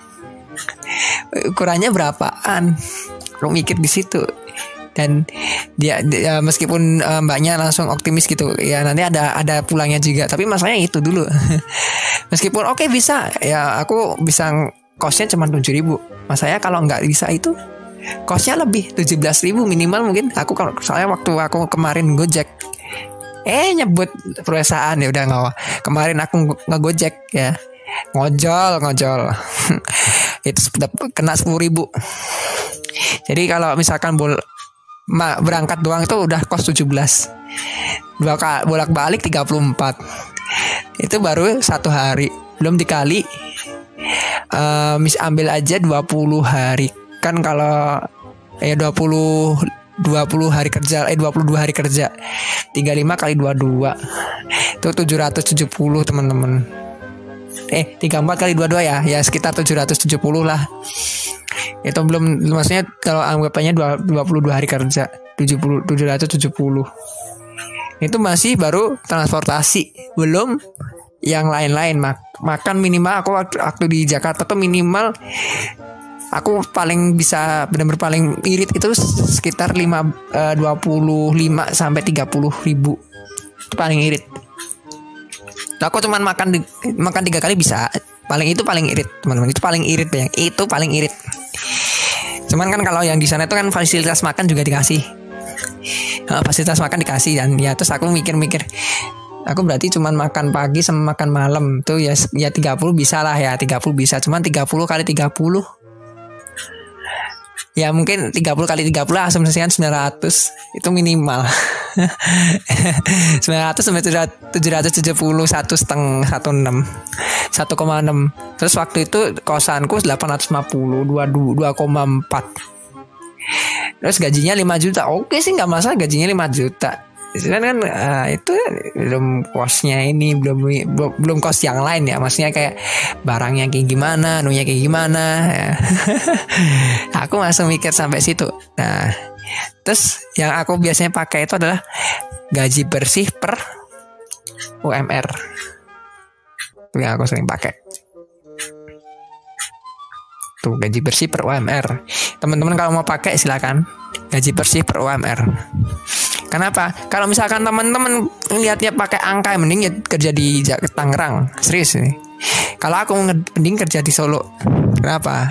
Ukurannya berapaan? Aku mikir di situ dan dia, dia- meskipun eh, mbaknya langsung optimis gitu ya nanti ada ada pulangnya juga. Tapi masalahnya itu dulu. Meskipun oke bisa. Ya aku bisa kosnya cuma tujuh ribu. Masanya kalau nggak bisa itu kosnya lebih 17.000 ribu minimal mungkin. Aku kalau soalnya waktu aku kemarin gojek eh nyebut perusahaan. Ya udah nggak kemarin aku ngegojek ya. Ngojol ngojol. Itu kena sepuluh ribu. Jadi kalau misalkan bol ma- berangkat doang itu udah kos 17 dua bolak balik 34 itu baru satu hari. Belum dikali. Eh mis ambil aja 20 hari. Kan kalau ya 20 20 hari kerja eh 22 hari kerja. 35 kali 22 itu 770 teman-teman. Eh 34 kali 22 ya. Ya sekitar 770 lah itu belum maksudnya kalau anggapannya dua- 22 hari kerja 70 770 itu masih baru transportasi belum yang lain-lain. Mak makan minimal aku waktu, di Jakarta tuh minimal aku paling bisa benar-benar paling irit itu sekitar 5 eh, 25 sampai 30 ribu. Itu paling irit. Aku cuman makan makan tiga kali bisa paling itu paling irit teman-teman. Itu paling irit bayang itu paling irit. Cuman kan kalau yang di sana itu kan fasilitas makan juga dikasih. Eh, fasilitas makan dikasih dan ya terus aku mikir-mikir aku berarti cuman makan pagi sama makan malam. Tuh ya ya 30 bisa lah ya 30 bisa. Cuman 30 kali 30 ya mungkin 30 kali 30 asumsikan 900 itu minimal. 900 sampai 770 satu setengah satu enam. 1,6 terus waktu itu kosanku 850 22 2,4 terus gajinya 5 juta. Oke sih nggak masalah gajinya 5 juta kan kan ah, itu belum kosnya ini belum belum belum kos yang lain ya. Maksudnya kayak barangnya kayak gimana nunya kayak gimana ya. aku langsung mikir sampai situ. Nah terus yang aku biasanya pakai itu adalah gaji bersih per UMR itu yang aku sering pakai. Tuh gaji bersih per UMR teman-teman kalau mau pakai silakan. Gaji bersih per UMR Kenapa? Kalau misalkan teman-teman lihatnya pakai angka, mending ya kerja di Tangerang. Serius nih. Kalau aku mending kerja di Solo. Kenapa?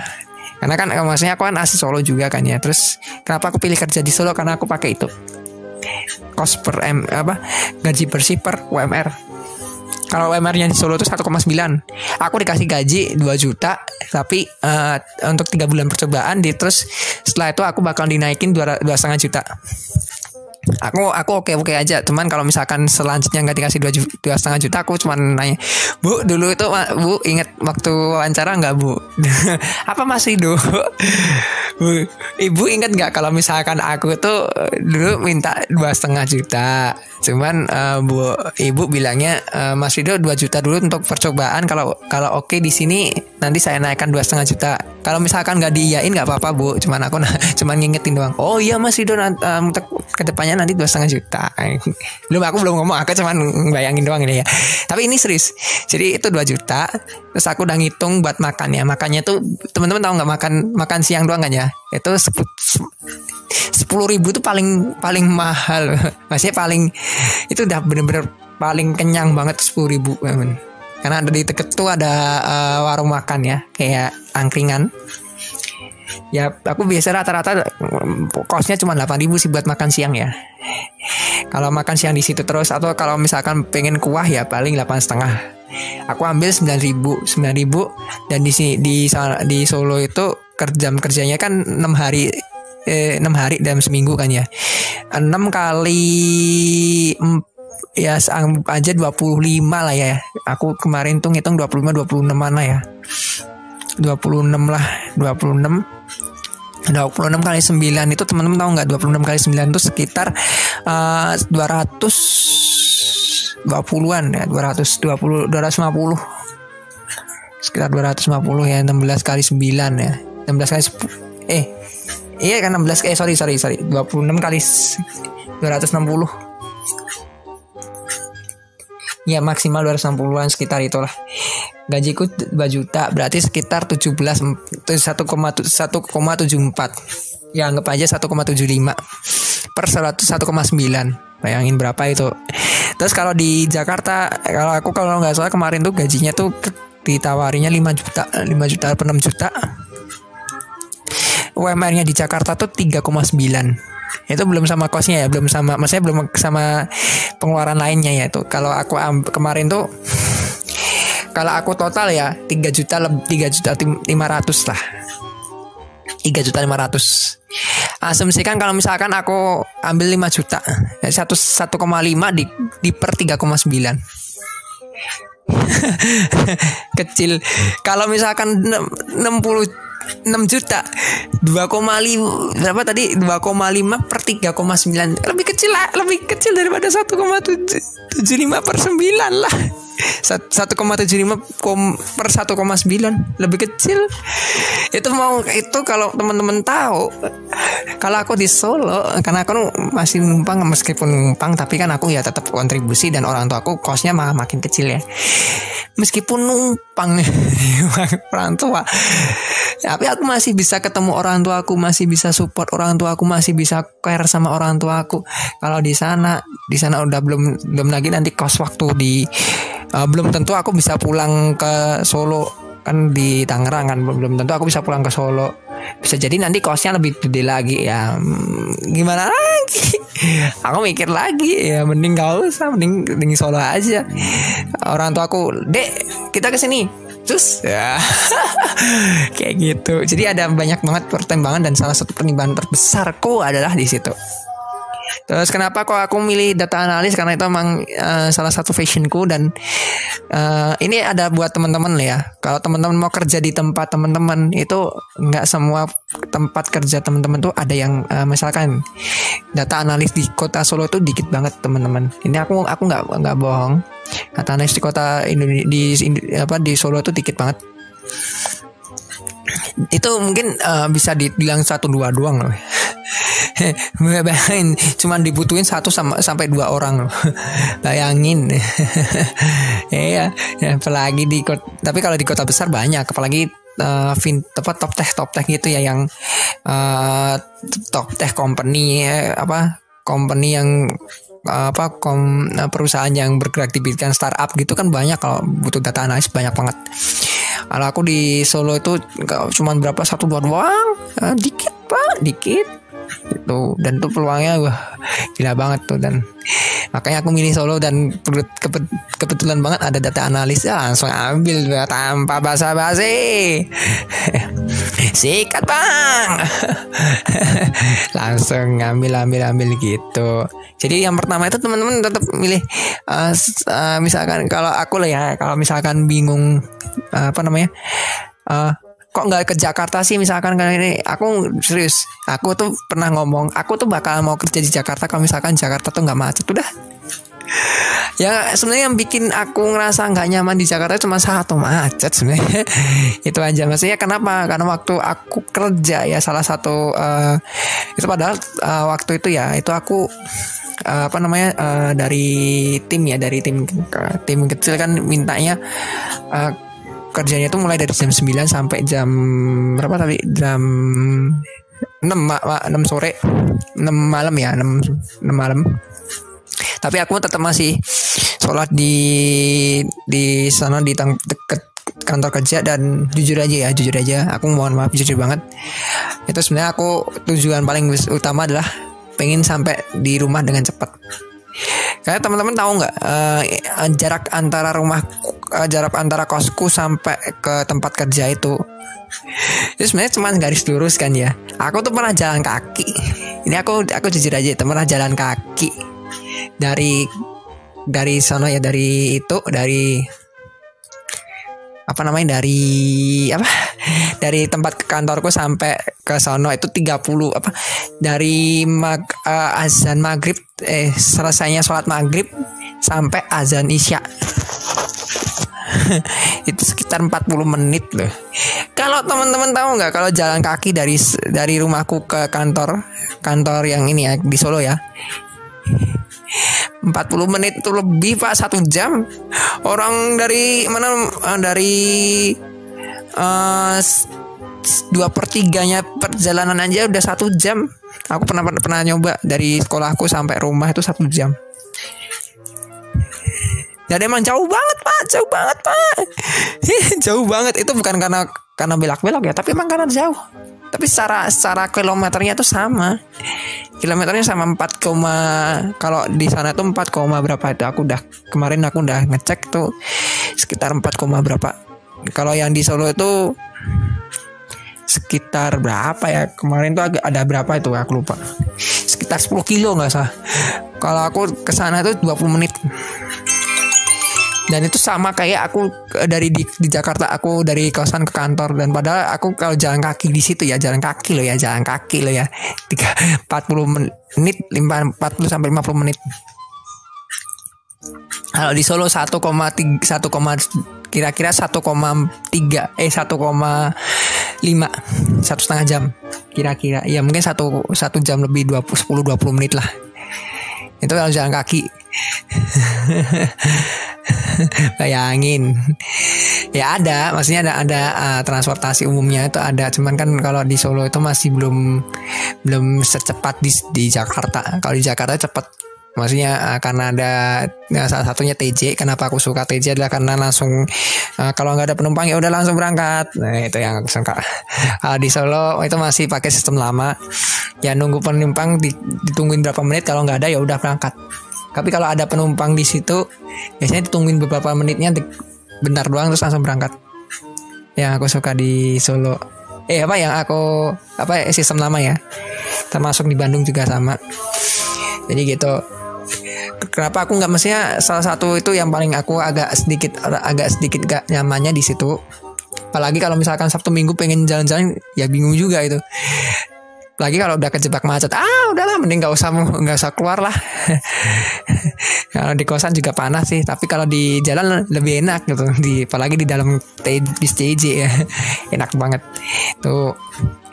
Karena kan maksudnya aku kan asli Solo juga kan ya. Terus kenapa aku pilih kerja di Solo? Karena aku pakai itu. Cost per M apa? Gaji bersih per UMR. Kalau UMR-nya di Solo itu 1,9. Aku dikasih gaji 2 juta, tapi uh, untuk tiga bulan percobaan, di terus setelah itu aku bakal dinaikin dua setengah juta aku aku oke oke aja. Cuman kalau misalkan selanjutnya nggak dikasih dua dua setengah juta aku cuman nanya bu dulu itu bu inget waktu wawancara nggak bu? Apa masih do bu ibu inget nggak kalau misalkan aku tuh dulu minta dua setengah juta? Cuman uh, bu ibu bilangnya uh, mas Rido dua juta dulu untuk percobaan. Kalau kalau oke di sini nanti saya naikkan dua setengah juta. Kalau misalkan nggak diiyain nggak apa-apa bu. Cuman aku cuman ngingetin doang oh iya mas Rido uh, untuk nanti dua setengah juta. Belum aku belum ngomong aku cuman bayangin doang ini ya. Tapi ini serius jadi itu dua juta terus aku udah ngitung buat makan ya makannya tuh teman-teman tahu nggak makan makan siang doang kan ya? Itu sepuluh ribu tuh paling paling mahal. Maksudnya paling itu udah bener-bener paling kenyang banget sepuluh ribu karena ada di deket tuh ada uh, warung makan ya kayak angkringan ya aku biasa rata-rata kosnya cuma 8000 sih buat makan siang ya. Kalau makan siang di situ terus atau kalau misalkan pengen kuah ya paling delapan setengah. Aku ambil 9000 9000 dan di di di Solo itu jam kerjanya kan 6 hari eh, 6 hari dalam seminggu kan ya. 6 kali ya aja 25 lah ya. Aku kemarin tuh ngitung 25 26 mana ya 26 lah 26 26 kali 9 itu teman-teman tahu nggak? 26 kali 9 itu sekitar uh, 220-an ya 220 250 sekitar 250 ya 16 kali 9 ya. 16 kali 10 eh iya kan 16 eh sorry sorry sorry. 26 kali 260 ya maksimal 260-an sekitar itulah gajiku 2 juta berarti sekitar 17 1,1,74 ya anggap aja 1,75 per 100 1,9 bayangin berapa itu. Terus kalau di Jakarta kalau aku kalau nggak salah kemarin tuh gajinya tuh ditawarinya 5 juta 5 juta per 6 juta. UMR-nya di Jakarta tuh 3,9 itu belum sama kosnya ya belum sama maksudnya belum sama pengeluaran lainnya ya itu. Kalau aku kemarin tuh kalau aku total ya 3 juta lebih 3 juta 500 lah. 3 juta 500 asumsikan kalau misalkan aku ambil 5 juta 1 1,5 di di per 3,9 kecil. Kalau misalkan 60 6 juta 2,5 berapa tadi? 2,5 per 3,9 lebih kecil lah lebih kecil daripada 1,75 per 9 lah 1,75 per 1,9 lebih kecil. Itu mau itu kalau teman-teman tahu kalau aku di Solo karena aku masih numpang meskipun numpang tapi kan aku ya tetap kontribusi dan orang tua aku kosnya malah makin kecil ya. Meskipun numpang orang tua. Tapi aku masih bisa ketemu orang tua aku masih bisa support orang tua aku masih bisa care sama orang tua aku. Kalau di sana di sana udah belum belum lagi nanti kos waktu di uh, belum tentu aku bisa pulang ke Solo. Kan di Tangerang kan belum tentu aku bisa pulang ke Solo. Bisa jadi nanti kosnya lebih gede lagi ya. Hmm, gimana lagi? Aku mikir lagi ya mending gak usah mending mending Solo aja. Orang tua aku dek kita ke sini. Terus ya kayak gitu. Jadi ada banyak banget pertimbangan dan salah satu pertimbangan terbesarku adalah di situ Terus kenapa kok aku milih data analis karena itu memang uh, salah satu fashionku dan uh, ini ada buat teman-teman ya. Kalau teman-teman mau kerja di tempat teman-teman itu nggak semua tempat kerja teman-teman tuh ada yang uh, misalkan data analis di kota Solo itu dikit banget teman-teman. Ini aku aku nggak nggak bohong. Data analis di kota Indonesia di, di di Solo itu dikit banget itu mungkin uh, bisa dibilang satu dua doang loh. Bayangin cuman dibutuhin satu sama sampai dua orang loh. Bayangin. Iya ya, apalagi di kota, tapi kalau di kota besar banyak. Apalagi uh, fin apa top tech top tech gitu ya yang uh, top tech company apa company yang apa kom, perusahaan yang bergerak di bidang startup gitu kan banyak kalau butuh data analis banyak banget. Kalau aku di Solo itu cuma berapa satu dua doang. Eh, dikit pak dikit itu dan tuh peluangnya wah gila banget tuh dan makanya aku milih Solo dan kebetulan banget ada data analis ya langsung ambil tanpa basa-basi. Sikat bang! Langsung ngambil ambil ambil gitu. Jadi yang pertama itu teman-teman tetap milih uh, uh, misalkan kalau aku lah ya kalau misalkan bingung uh, apa namanya uh, kok nggak ke Jakarta sih misalkan? Kan ini aku serius aku tuh pernah ngomong aku tuh bakal mau kerja di Jakarta kalau misalkan Jakarta tuh nggak macet. Udah. Ya sebenarnya yang bikin aku ngerasa nggak nyaman di Jakarta cuma satu macet sebenarnya. Itu aja. Maksudnya kenapa? Karena waktu aku kerja ya salah satu uh, itu padahal uh, waktu itu ya itu aku uh, apa namanya uh, dari tim ya dari tim tim kecil kan mintanya uh, kerjanya tuh mulai dari jam 9 sampai jam berapa tadi? Jam 6 ma, ma, 6 sore. 6 malam ya 6 6 malam. Tapi aku tetap masih sholat di di sana di tang, kantor kerja. Dan jujur aja ya jujur aja aku mohon maaf jujur banget. Itu sebenarnya aku tujuan paling utama adalah pengen sampai di rumah dengan cepat karena teman-teman tahu nggak uh, jarak antara rumah uh, jarak antara kosku sampai ke tempat kerja itu itu sebenarnya cuma garis lurus kan ya. Aku tuh pernah jalan kaki. Ini aku aku jujur aja, pernah jalan kaki dari dari sana ya dari itu dari apa namanya dari apa dari tempat kantorku sampai ke sono itu 30 apa dari mag, uh, azan maghrib eh selesainya sholat maghrib sampai azan isya. Itu sekitar 40 menit loh. Kalau teman-teman tahu nggak kalau jalan kaki dari dari rumahku ke kantor kantor yang ini ya di Solo ya 40 menit itu lebih pak satu jam. Orang dari mana eh, dari uh, dua pertiganya perjalanan aja udah satu jam. Aku pernah pernah nyoba dari sekolahku sampai rumah itu satu jam. Dan emang jauh banget pak. Jauh banget pak. Jauh banget. Itu bukan karena karena belak-belok ya tapi emang karena jauh. Tapi secara secara kilometernya itu sama. Kilometernya sama 4, kalau di sana tuh 4, berapa. Itu aku udah kemarin aku udah ngecek tuh sekitar 4, berapa kalau yang di Solo itu sekitar berapa ya? Kemarin tuh ada berapa itu? Aku lupa. Sekitar 10 kilo nggak salah. Kalau aku ke sana tuh 20 menit. Dan itu sama kayak aku dari di, di Jakarta aku dari kosan ke kantor. Dan padahal aku kalau jalan kaki di situ ya jalan kaki loh ya jalan kaki loh ya. Tiga empat puluh menit lima empat puluh sampai lima puluh menit. Kalau di Solo satu koma tiga satu koma kira-kira satu koma tiga eh satu koma lima satu setengah jam. Kira-kira ya mungkin satu satu jam lebih dua puluh sepuluh dua puluh menit lah. Itu kalau jalan kaki. Bayangin. Ya ada maksudnya ada ada uh, transportasi umumnya itu ada. Cuman kan kalau di Solo itu masih belum belum secepat di di Jakarta. Kalau di Jakarta cepat maksudnya uh, karena ada uh, salah satunya TJ kenapa aku suka TJ adalah karena langsung uh, kalau nggak ada penumpang ya udah langsung berangkat nah itu yang aku suka uh, di Solo itu masih pakai sistem lama ya nunggu penumpang ditungguin berapa menit kalau nggak ada ya udah berangkat tapi kalau ada penumpang di situ, biasanya ditungguin beberapa menitnya bentar doang terus langsung berangkat. Yang aku suka di Solo. Eh apa yang aku apa sistem lama ya? Termasuk di Bandung juga sama. Jadi gitu. Kenapa aku nggak mestinya salah satu itu yang paling aku agak sedikit agak sedikit gak nyamannya di situ. Apalagi kalau misalkan Sabtu Minggu pengen jalan-jalan ya bingung juga itu. Lagi kalau udah kejebak macet ah udahlah mending nggak usah nggak usah keluar lah. Kalau di kosan juga panas sih tapi kalau di jalan lebih enak gitu. Di apalagi di dalam di stage ya enak banget. Tuh.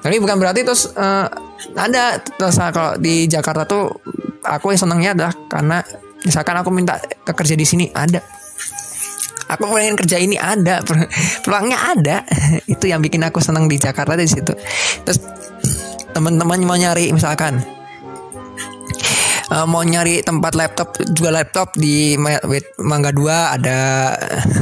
Tapi bukan berarti terus uh, ada terus kalau di Jakarta tuh aku yang senangnya adalah karena misalkan aku minta kerja di sini ada. Aku pengen kerja ini ada. Peluangnya ada. Itu yang bikin aku senang di Jakarta di situ. Terus teman-teman mau nyari misalkan uh, mau nyari tempat laptop juga laptop di Mangga Dua ada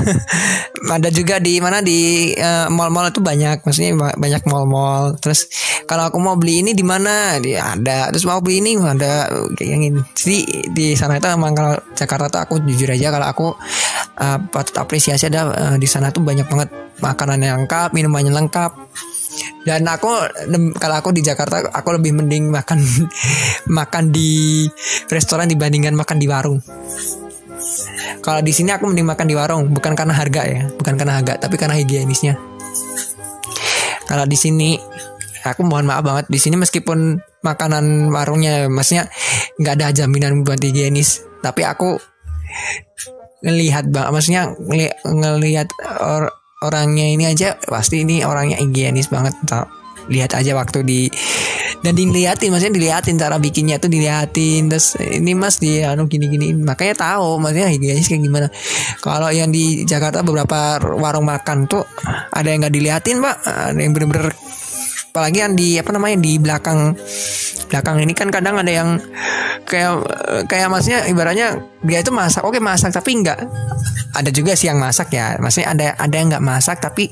ada juga di mana di uh, mall-mall itu banyak. Maksudnya banyak mall-mall. Terus kalau aku mau beli ini di mana? Dia ada. Terus mau beli ini ada kayak yang ini. Jadi di sana itu emang kalau Jakarta tuh aku jujur aja kalau aku uh, patut apresiasi ada uh, di sana tuh banyak banget makanan yang lengkap minumannya lengkap dan aku kalau aku di Jakarta aku lebih mending makan makan di restoran dibandingkan makan di warung. Kalau di sini aku mending makan di warung bukan karena harga ya bukan karena harga tapi karena higienisnya. Kalau di sini aku mohon maaf banget di sini meskipun makanan warungnya maksudnya nggak ada jaminan buat higienis tapi aku ngelihat bang maksudnya ngelihat or, orangnya ini aja pasti ini orangnya higienis banget lihat aja waktu di dan dilihatin maksudnya dilihatin cara bikinnya tuh dilihatin terus ini mas dia anu gini gini makanya tahu maksudnya higienis kayak gimana. Kalau yang di Jakarta beberapa warung makan tuh ada yang nggak dilihatin pak. Ada yang bener-bener apalagi yang di apa namanya di belakang belakang ini kan kadang ada yang kayak kayak maksudnya ibaratnya dia itu masak oke masak tapi enggak ada juga sih yang masak ya. Maksudnya ada ada yang nggak masak tapi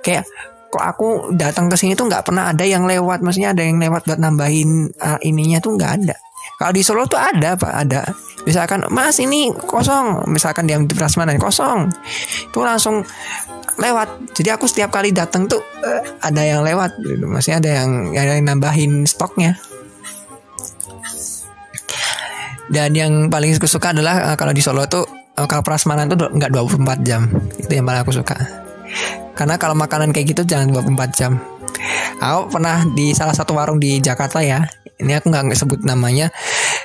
kayak kok aku datang ke sini tuh nggak pernah ada yang lewat. Maksudnya ada yang lewat buat nambahin uh, ininya tuh nggak ada. Kalau di Solo tuh ada pak ada. Misalkan mas ini kosong. Misalkan di Prasmanan kosong. Itu langsung lewat. Jadi aku setiap kali datang tuh uh, ada yang lewat. Gitu. maksudnya ada yang ada yang nambahin stoknya. Dan yang paling aku suka adalah uh, kalau di Solo tuh uh, kalau prasmanan tuh nggak 24 jam. Itu yang paling aku suka. Karena kalau makanan kayak gitu jangan 24 jam. Aku pernah di salah satu warung di Jakarta ya. Ini aku nggak sebut namanya.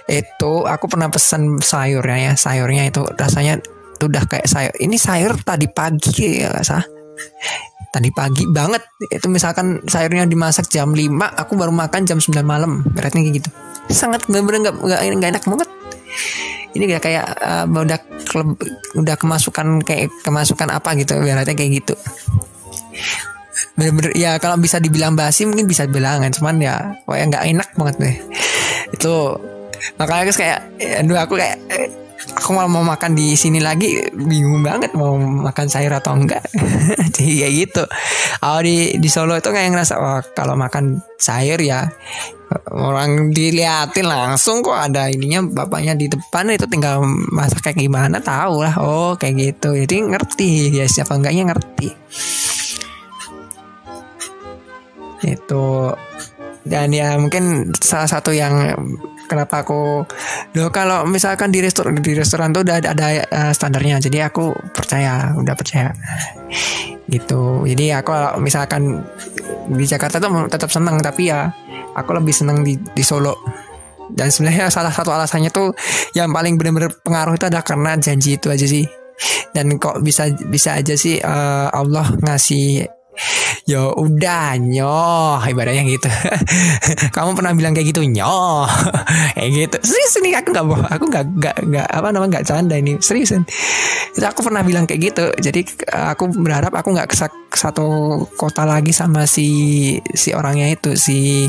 Itu aku pernah pesan sayurnya ya. Sayurnya itu rasanya itu udah kayak sayur ini sayur tadi pagi ya gak sah tadi pagi banget itu misalkan sayurnya dimasak jam 5 aku baru makan jam 9 malam berarti kayak gitu. Sangat bener-bener nggak nggak enak banget. Ini kayak kayak uh, udah udah kemasukan kayak kemasukan apa gitu berarti kayak gitu. Bener-bener ya kalau bisa dibilang basi mungkin bisa bilang kan. Cuman ya kayak nggak enak banget deh. Itu makanya kayak aduh aku kayak aku malah mau makan di sini lagi bingung banget mau makan sayur atau enggak. Jadi kayak gitu. Kalau di di Solo itu kayak ngerasa wah kalau makan sayur ya orang diliatin langsung kok ada ininya bapaknya di depan itu tinggal masak kayak gimana tahu lah. Oh kayak gitu. Jadi ngerti ya siapa enggaknya ngerti. Itu dan ya mungkin salah satu yang kenapa aku loh kalau misalkan di restoran di restoran tuh udah ada, ada uh, standarnya jadi aku percaya udah percaya. Gitu. Jadi aku misalkan di Jakarta tuh tetap senang tapi ya aku lebih senang di di Solo. Dan sebenarnya salah satu alasannya tuh yang paling benar-benar pengaruh itu adalah karena janji itu aja sih. Dan kok bisa bisa aja sih uh, Allah ngasih Yo udah nyoh ibaratnya gitu. Kamu pernah bilang kayak gitu nyoh, kayak gitu. Serius nih aku nggak bohong, aku nggak nggak nggak apa namanya nggak canda ini serius. Itu aku pernah bilang kayak gitu. Jadi aku berharap aku nggak ke satu kota lagi sama si si orangnya itu si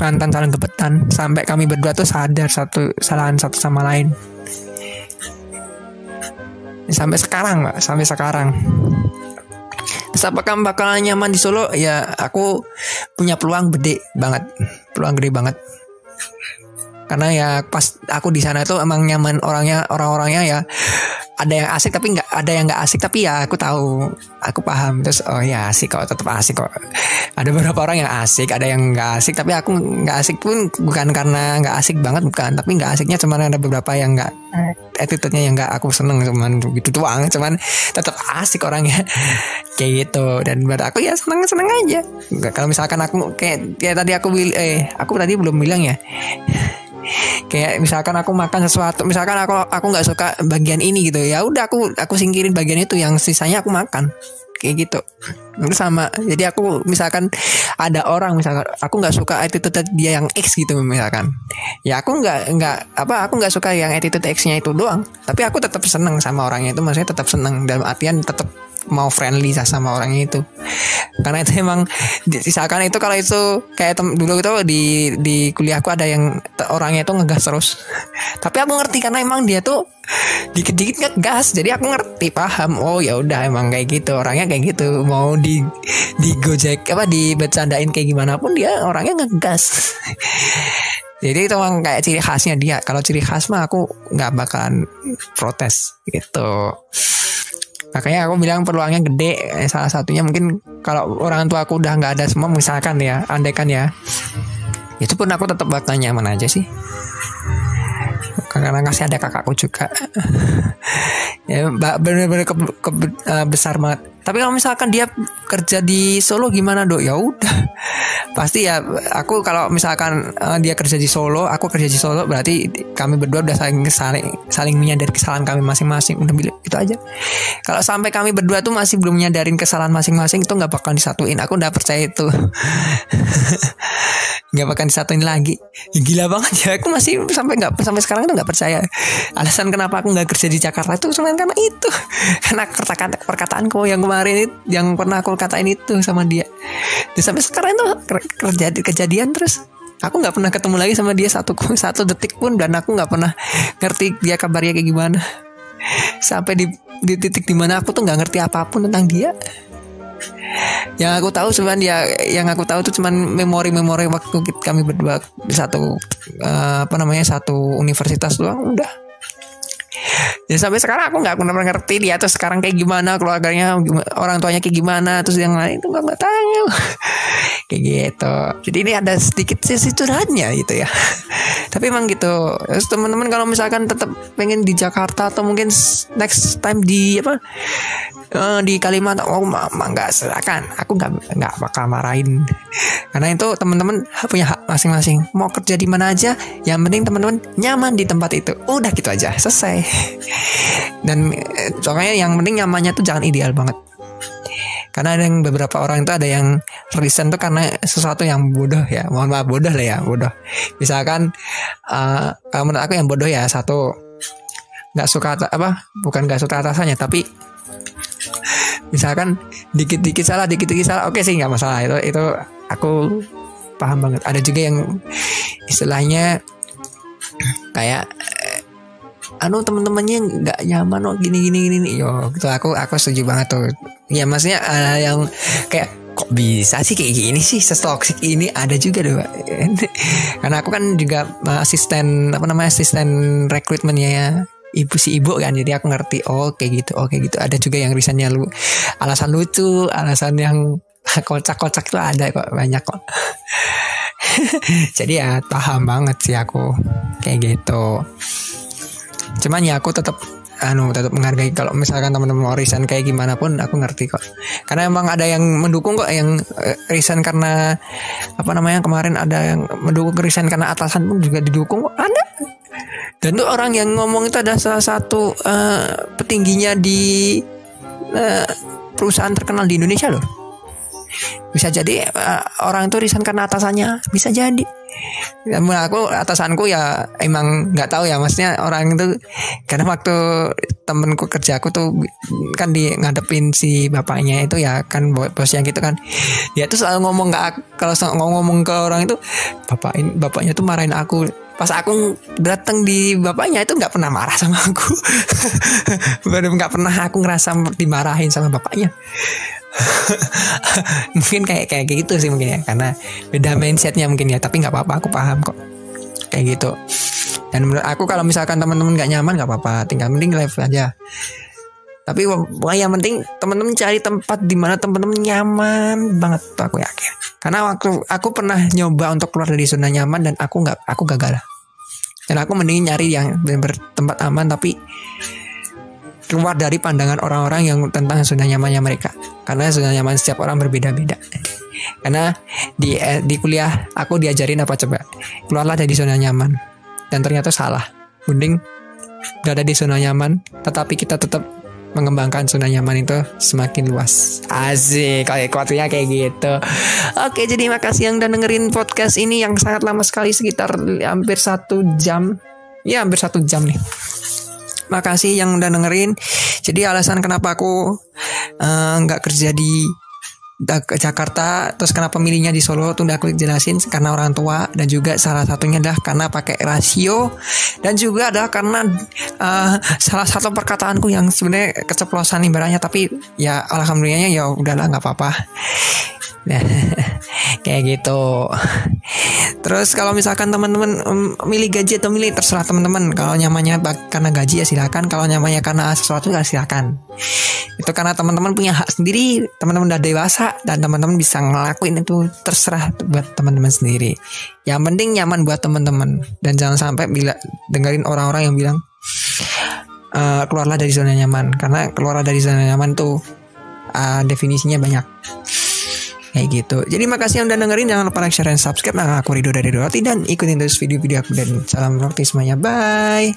mantan calon gebetan sampai kami berdua tuh sadar satu kesalahan satu sama lain sampai sekarang mbak sampai sekarang Terus apakah bakalan nyaman di Solo? Ya aku punya peluang gede banget, peluang gede banget. Karena ya pas aku di sana itu emang nyaman orangnya orang-orangnya ya ada yang asik tapi nggak ada yang nggak asik tapi ya aku tahu aku paham. Terus oh ya asik kok tetap asik kok. Ada beberapa orang yang asik ada yang nggak asik tapi aku nggak asik pun bukan karena nggak asik banget bukan. Tapi nggak asiknya cuman ada beberapa yang nggak attitude-nya yang nggak aku seneng cuman gitu doang. Cuman tetap asik orangnya. Kayak gitu. Dan buat aku ya seneng seneng aja kalau misalkan aku kayak kayak tadi aku eh aku tadi belum bilang ya kayak misalkan aku makan sesuatu misalkan aku aku nggak suka bagian ini gitu. Ya udah aku aku singkirin bagian itu yang sisanya aku makan. Kayak gitu. Itu sama jadi aku misalkan ada orang misalkan aku nggak suka attitude dia yang X gitu misalkan. Ya aku nggak nggak apa aku nggak suka yang attitude X-nya itu doang. Tapi aku tetap seneng sama orangnya itu maksudnya tetap seneng. Dalam artian tetap mau friendly sama orang itu. Karena itu emang misalkan itu kalau itu kayak tem, dulu itu di di kuliahku ada yang orangnya itu ngegas terus. Tapi aku ngerti karena emang dia tuh dikit-dikit ngegas jadi aku ngerti paham. Oh ya udah emang kayak gitu orangnya kayak gitu. Mau di di gojek apa di bercandain kayak gimana pun dia orangnya ngegas. Jadi itu emang kayak ciri khasnya dia. Kalau ciri khas mah aku nggak bakalan protes gitu makanya aku bilang peluangnya gede eh, salah satunya mungkin kalau orang tua aku udah nggak ada semua misalkan ya andaikan ya. Itu pun aku tetap bakal nyaman aja sih. Karena kasih ada kakakku juga. Ya benar-benar ke, ke, uh, besar banget tapi kalau misalkan dia kerja di Solo gimana dok? Ya udah, pasti ya. Aku kalau misalkan uh, dia kerja di Solo, aku kerja di Solo, berarti kami berdua udah saling saling saling menyadari kesalahan kami masing-masing. Udah bilang itu aja. Kalau sampai kami berdua tuh masih belum menyadarin kesalahan masing-masing, itu nggak bakal disatuin. Aku udah percaya itu. nggak bakal disatuin lagi. Ya, gila banget ya. Aku masih sampai nggak sampai sekarang tuh nggak percaya. Alasan kenapa aku nggak kerja di Jakarta itu cuma karena itu. Karena perkataan perkataanku yang kemarin yang pernah aku katain itu sama dia. Dan sampai sekarang itu terjadi kejadian terus. Aku nggak pernah ketemu lagi sama dia satu satu detik pun dan aku nggak pernah ngerti dia kabarnya kayak gimana. Sampai di di titik di mana aku tuh nggak ngerti apa pun tentang dia. Yang aku tahu cuman dia yang aku tahu tuh cuman memori-memori waktu kami berdua di satu uh, apa namanya satu universitas doang udah ya sampai sekarang aku nggak pernah ngerti dia tuh sekarang kayak gimana keluarganya orang tuanya kayak gimana terus yang lain itu nggak tahu kayak gitu. Jadi ini ada sedikit sisi curhatnya gitu ya. Tapi emang gitu. Terus teman-teman kalau misalkan tetap pengen di Jakarta atau mungkin next time di apa uh, di Kalimantan oh mama nggak silakan. Aku nggak nggak bakal marahin. Karena itu teman-teman punya hak masing-masing. Mau kerja di mana aja yang penting teman-teman nyaman di tempat itu. Udah gitu aja selesai dan eh, soalnya yang penting nyamannya tuh jangan ideal banget. Karena ada yang beberapa orang itu ada yang reason tuh karena sesuatu yang bodoh ya. Mohon maaf bodoh lah ya bodoh. Misalkan uh, menurut aku yang bodoh ya satu nggak suka apa bukan nggak suka atasannya tapi misalkan dikit-dikit salah dikit-dikit salah oke sih nggak masalah. Itu itu aku paham banget. Ada juga yang istilahnya kayak anu temen-temennya nggak nyaman oh gini gini gini yo gitu. Aku aku setuju banget tuh. Ya maksudnya uh, yang kayak kok bisa sih kayak gini sih? Setoksik ini ada juga deh karena aku kan juga asisten apa namanya asisten rekrutmennya ya ibu si ibu kan. Jadi aku ngerti oh kayak gitu oh gitu. Ada juga yang risannya lu. Alasan lucu alasan yang kocak-kocak itu ada kok banyak kok. Jadi ya paham banget sih aku. Kayak gitu cuman ya aku tetap anu tetap menghargai kalau misalkan teman-teman mau resign kayak gimana pun aku ngerti kok karena emang ada yang mendukung kok yang uh, resign karena apa namanya kemarin ada yang mendukung resign karena atasan pun juga didukung kok ada dan tuh orang yang ngomong itu ada salah satu uh, petingginya di uh, perusahaan terkenal di Indonesia loh. Bisa jadi uh, orang itu resign karena atasannya, bisa jadi. Dan aku atasanku ya emang nggak tahu ya maksudnya orang itu karena waktu temenku kerja aku tuh kan di ngadepin si bapaknya itu ya kan bos yang gitu kan. Dia tuh selalu ngomong nggak kalau ngomong ke orang itu bapak bapaknya tuh marahin aku. Pas aku datang di bapaknya itu nggak pernah marah sama aku. Nggak pernah aku ngerasa dimarahin sama bapaknya mungkin kayak kayak gitu sih mungkin ya karena beda mindsetnya mungkin ya tapi nggak apa-apa aku paham kok. Kayak gitu. Dan menurut aku kalau misalkan teman-teman nggak nyaman nggak apa-apa tinggal mending live aja. Tapi yang penting teman-teman cari tempat di mana teman-teman nyaman banget tuh aku yakin. Karena waktu aku pernah nyoba untuk keluar dari zona nyaman dan aku nggak aku gagal. Dan aku mending nyari yang bertempat aman tapi keluar dari pandangan orang-orang yang tentang zona nyamannya mereka karena zona nyaman setiap orang berbeda-beda karena di eh, di kuliah aku diajarin apa coba keluarlah dari zona nyaman dan ternyata salah mending berada di zona nyaman tetapi kita tetap mengembangkan zona nyaman itu semakin luas. Asik, kayak kuatnya kayak gitu. Oke, jadi makasih yang udah dengerin podcast ini yang sangat lama sekali sekitar hampir satu jam. Ya, hampir satu jam nih. Makasih yang udah dengerin. Jadi alasan kenapa aku eh, nggak uh, kerja di Jakarta terus kenapa milihnya di Solo tuh udah aku jelasin karena orang tua dan juga salah satunya adalah karena pakai rasio dan juga adalah karena uh, salah satu perkataanku yang sebenarnya keceplosan ibaratnya tapi ya alhamdulillahnya ya udahlah nggak apa-apa kayak gitu. Terus kalau misalkan teman-teman milih gaji atau milih terserah teman-teman. Kalau nyamannya karena gaji ya silakan. Kalau nyamannya karena sesuatu ya silakan. Itu karena teman-teman punya hak sendiri. Teman-teman udah dewasa dan teman-teman bisa ngelakuin itu terserah buat teman-teman sendiri. Yang penting nyaman buat teman-teman dan jangan sampai bila dengerin orang-orang yang bilang uh, keluarlah dari zona nyaman karena keluar dari zona nyaman tuh uh, definisinya banyak kayak gitu. Jadi makasih yang udah dengerin. Jangan lupa like share dan subscribe. Nah, aku Rido dari Roti. dan ikutin terus video-video aku dan salam roti semuanya. Bye.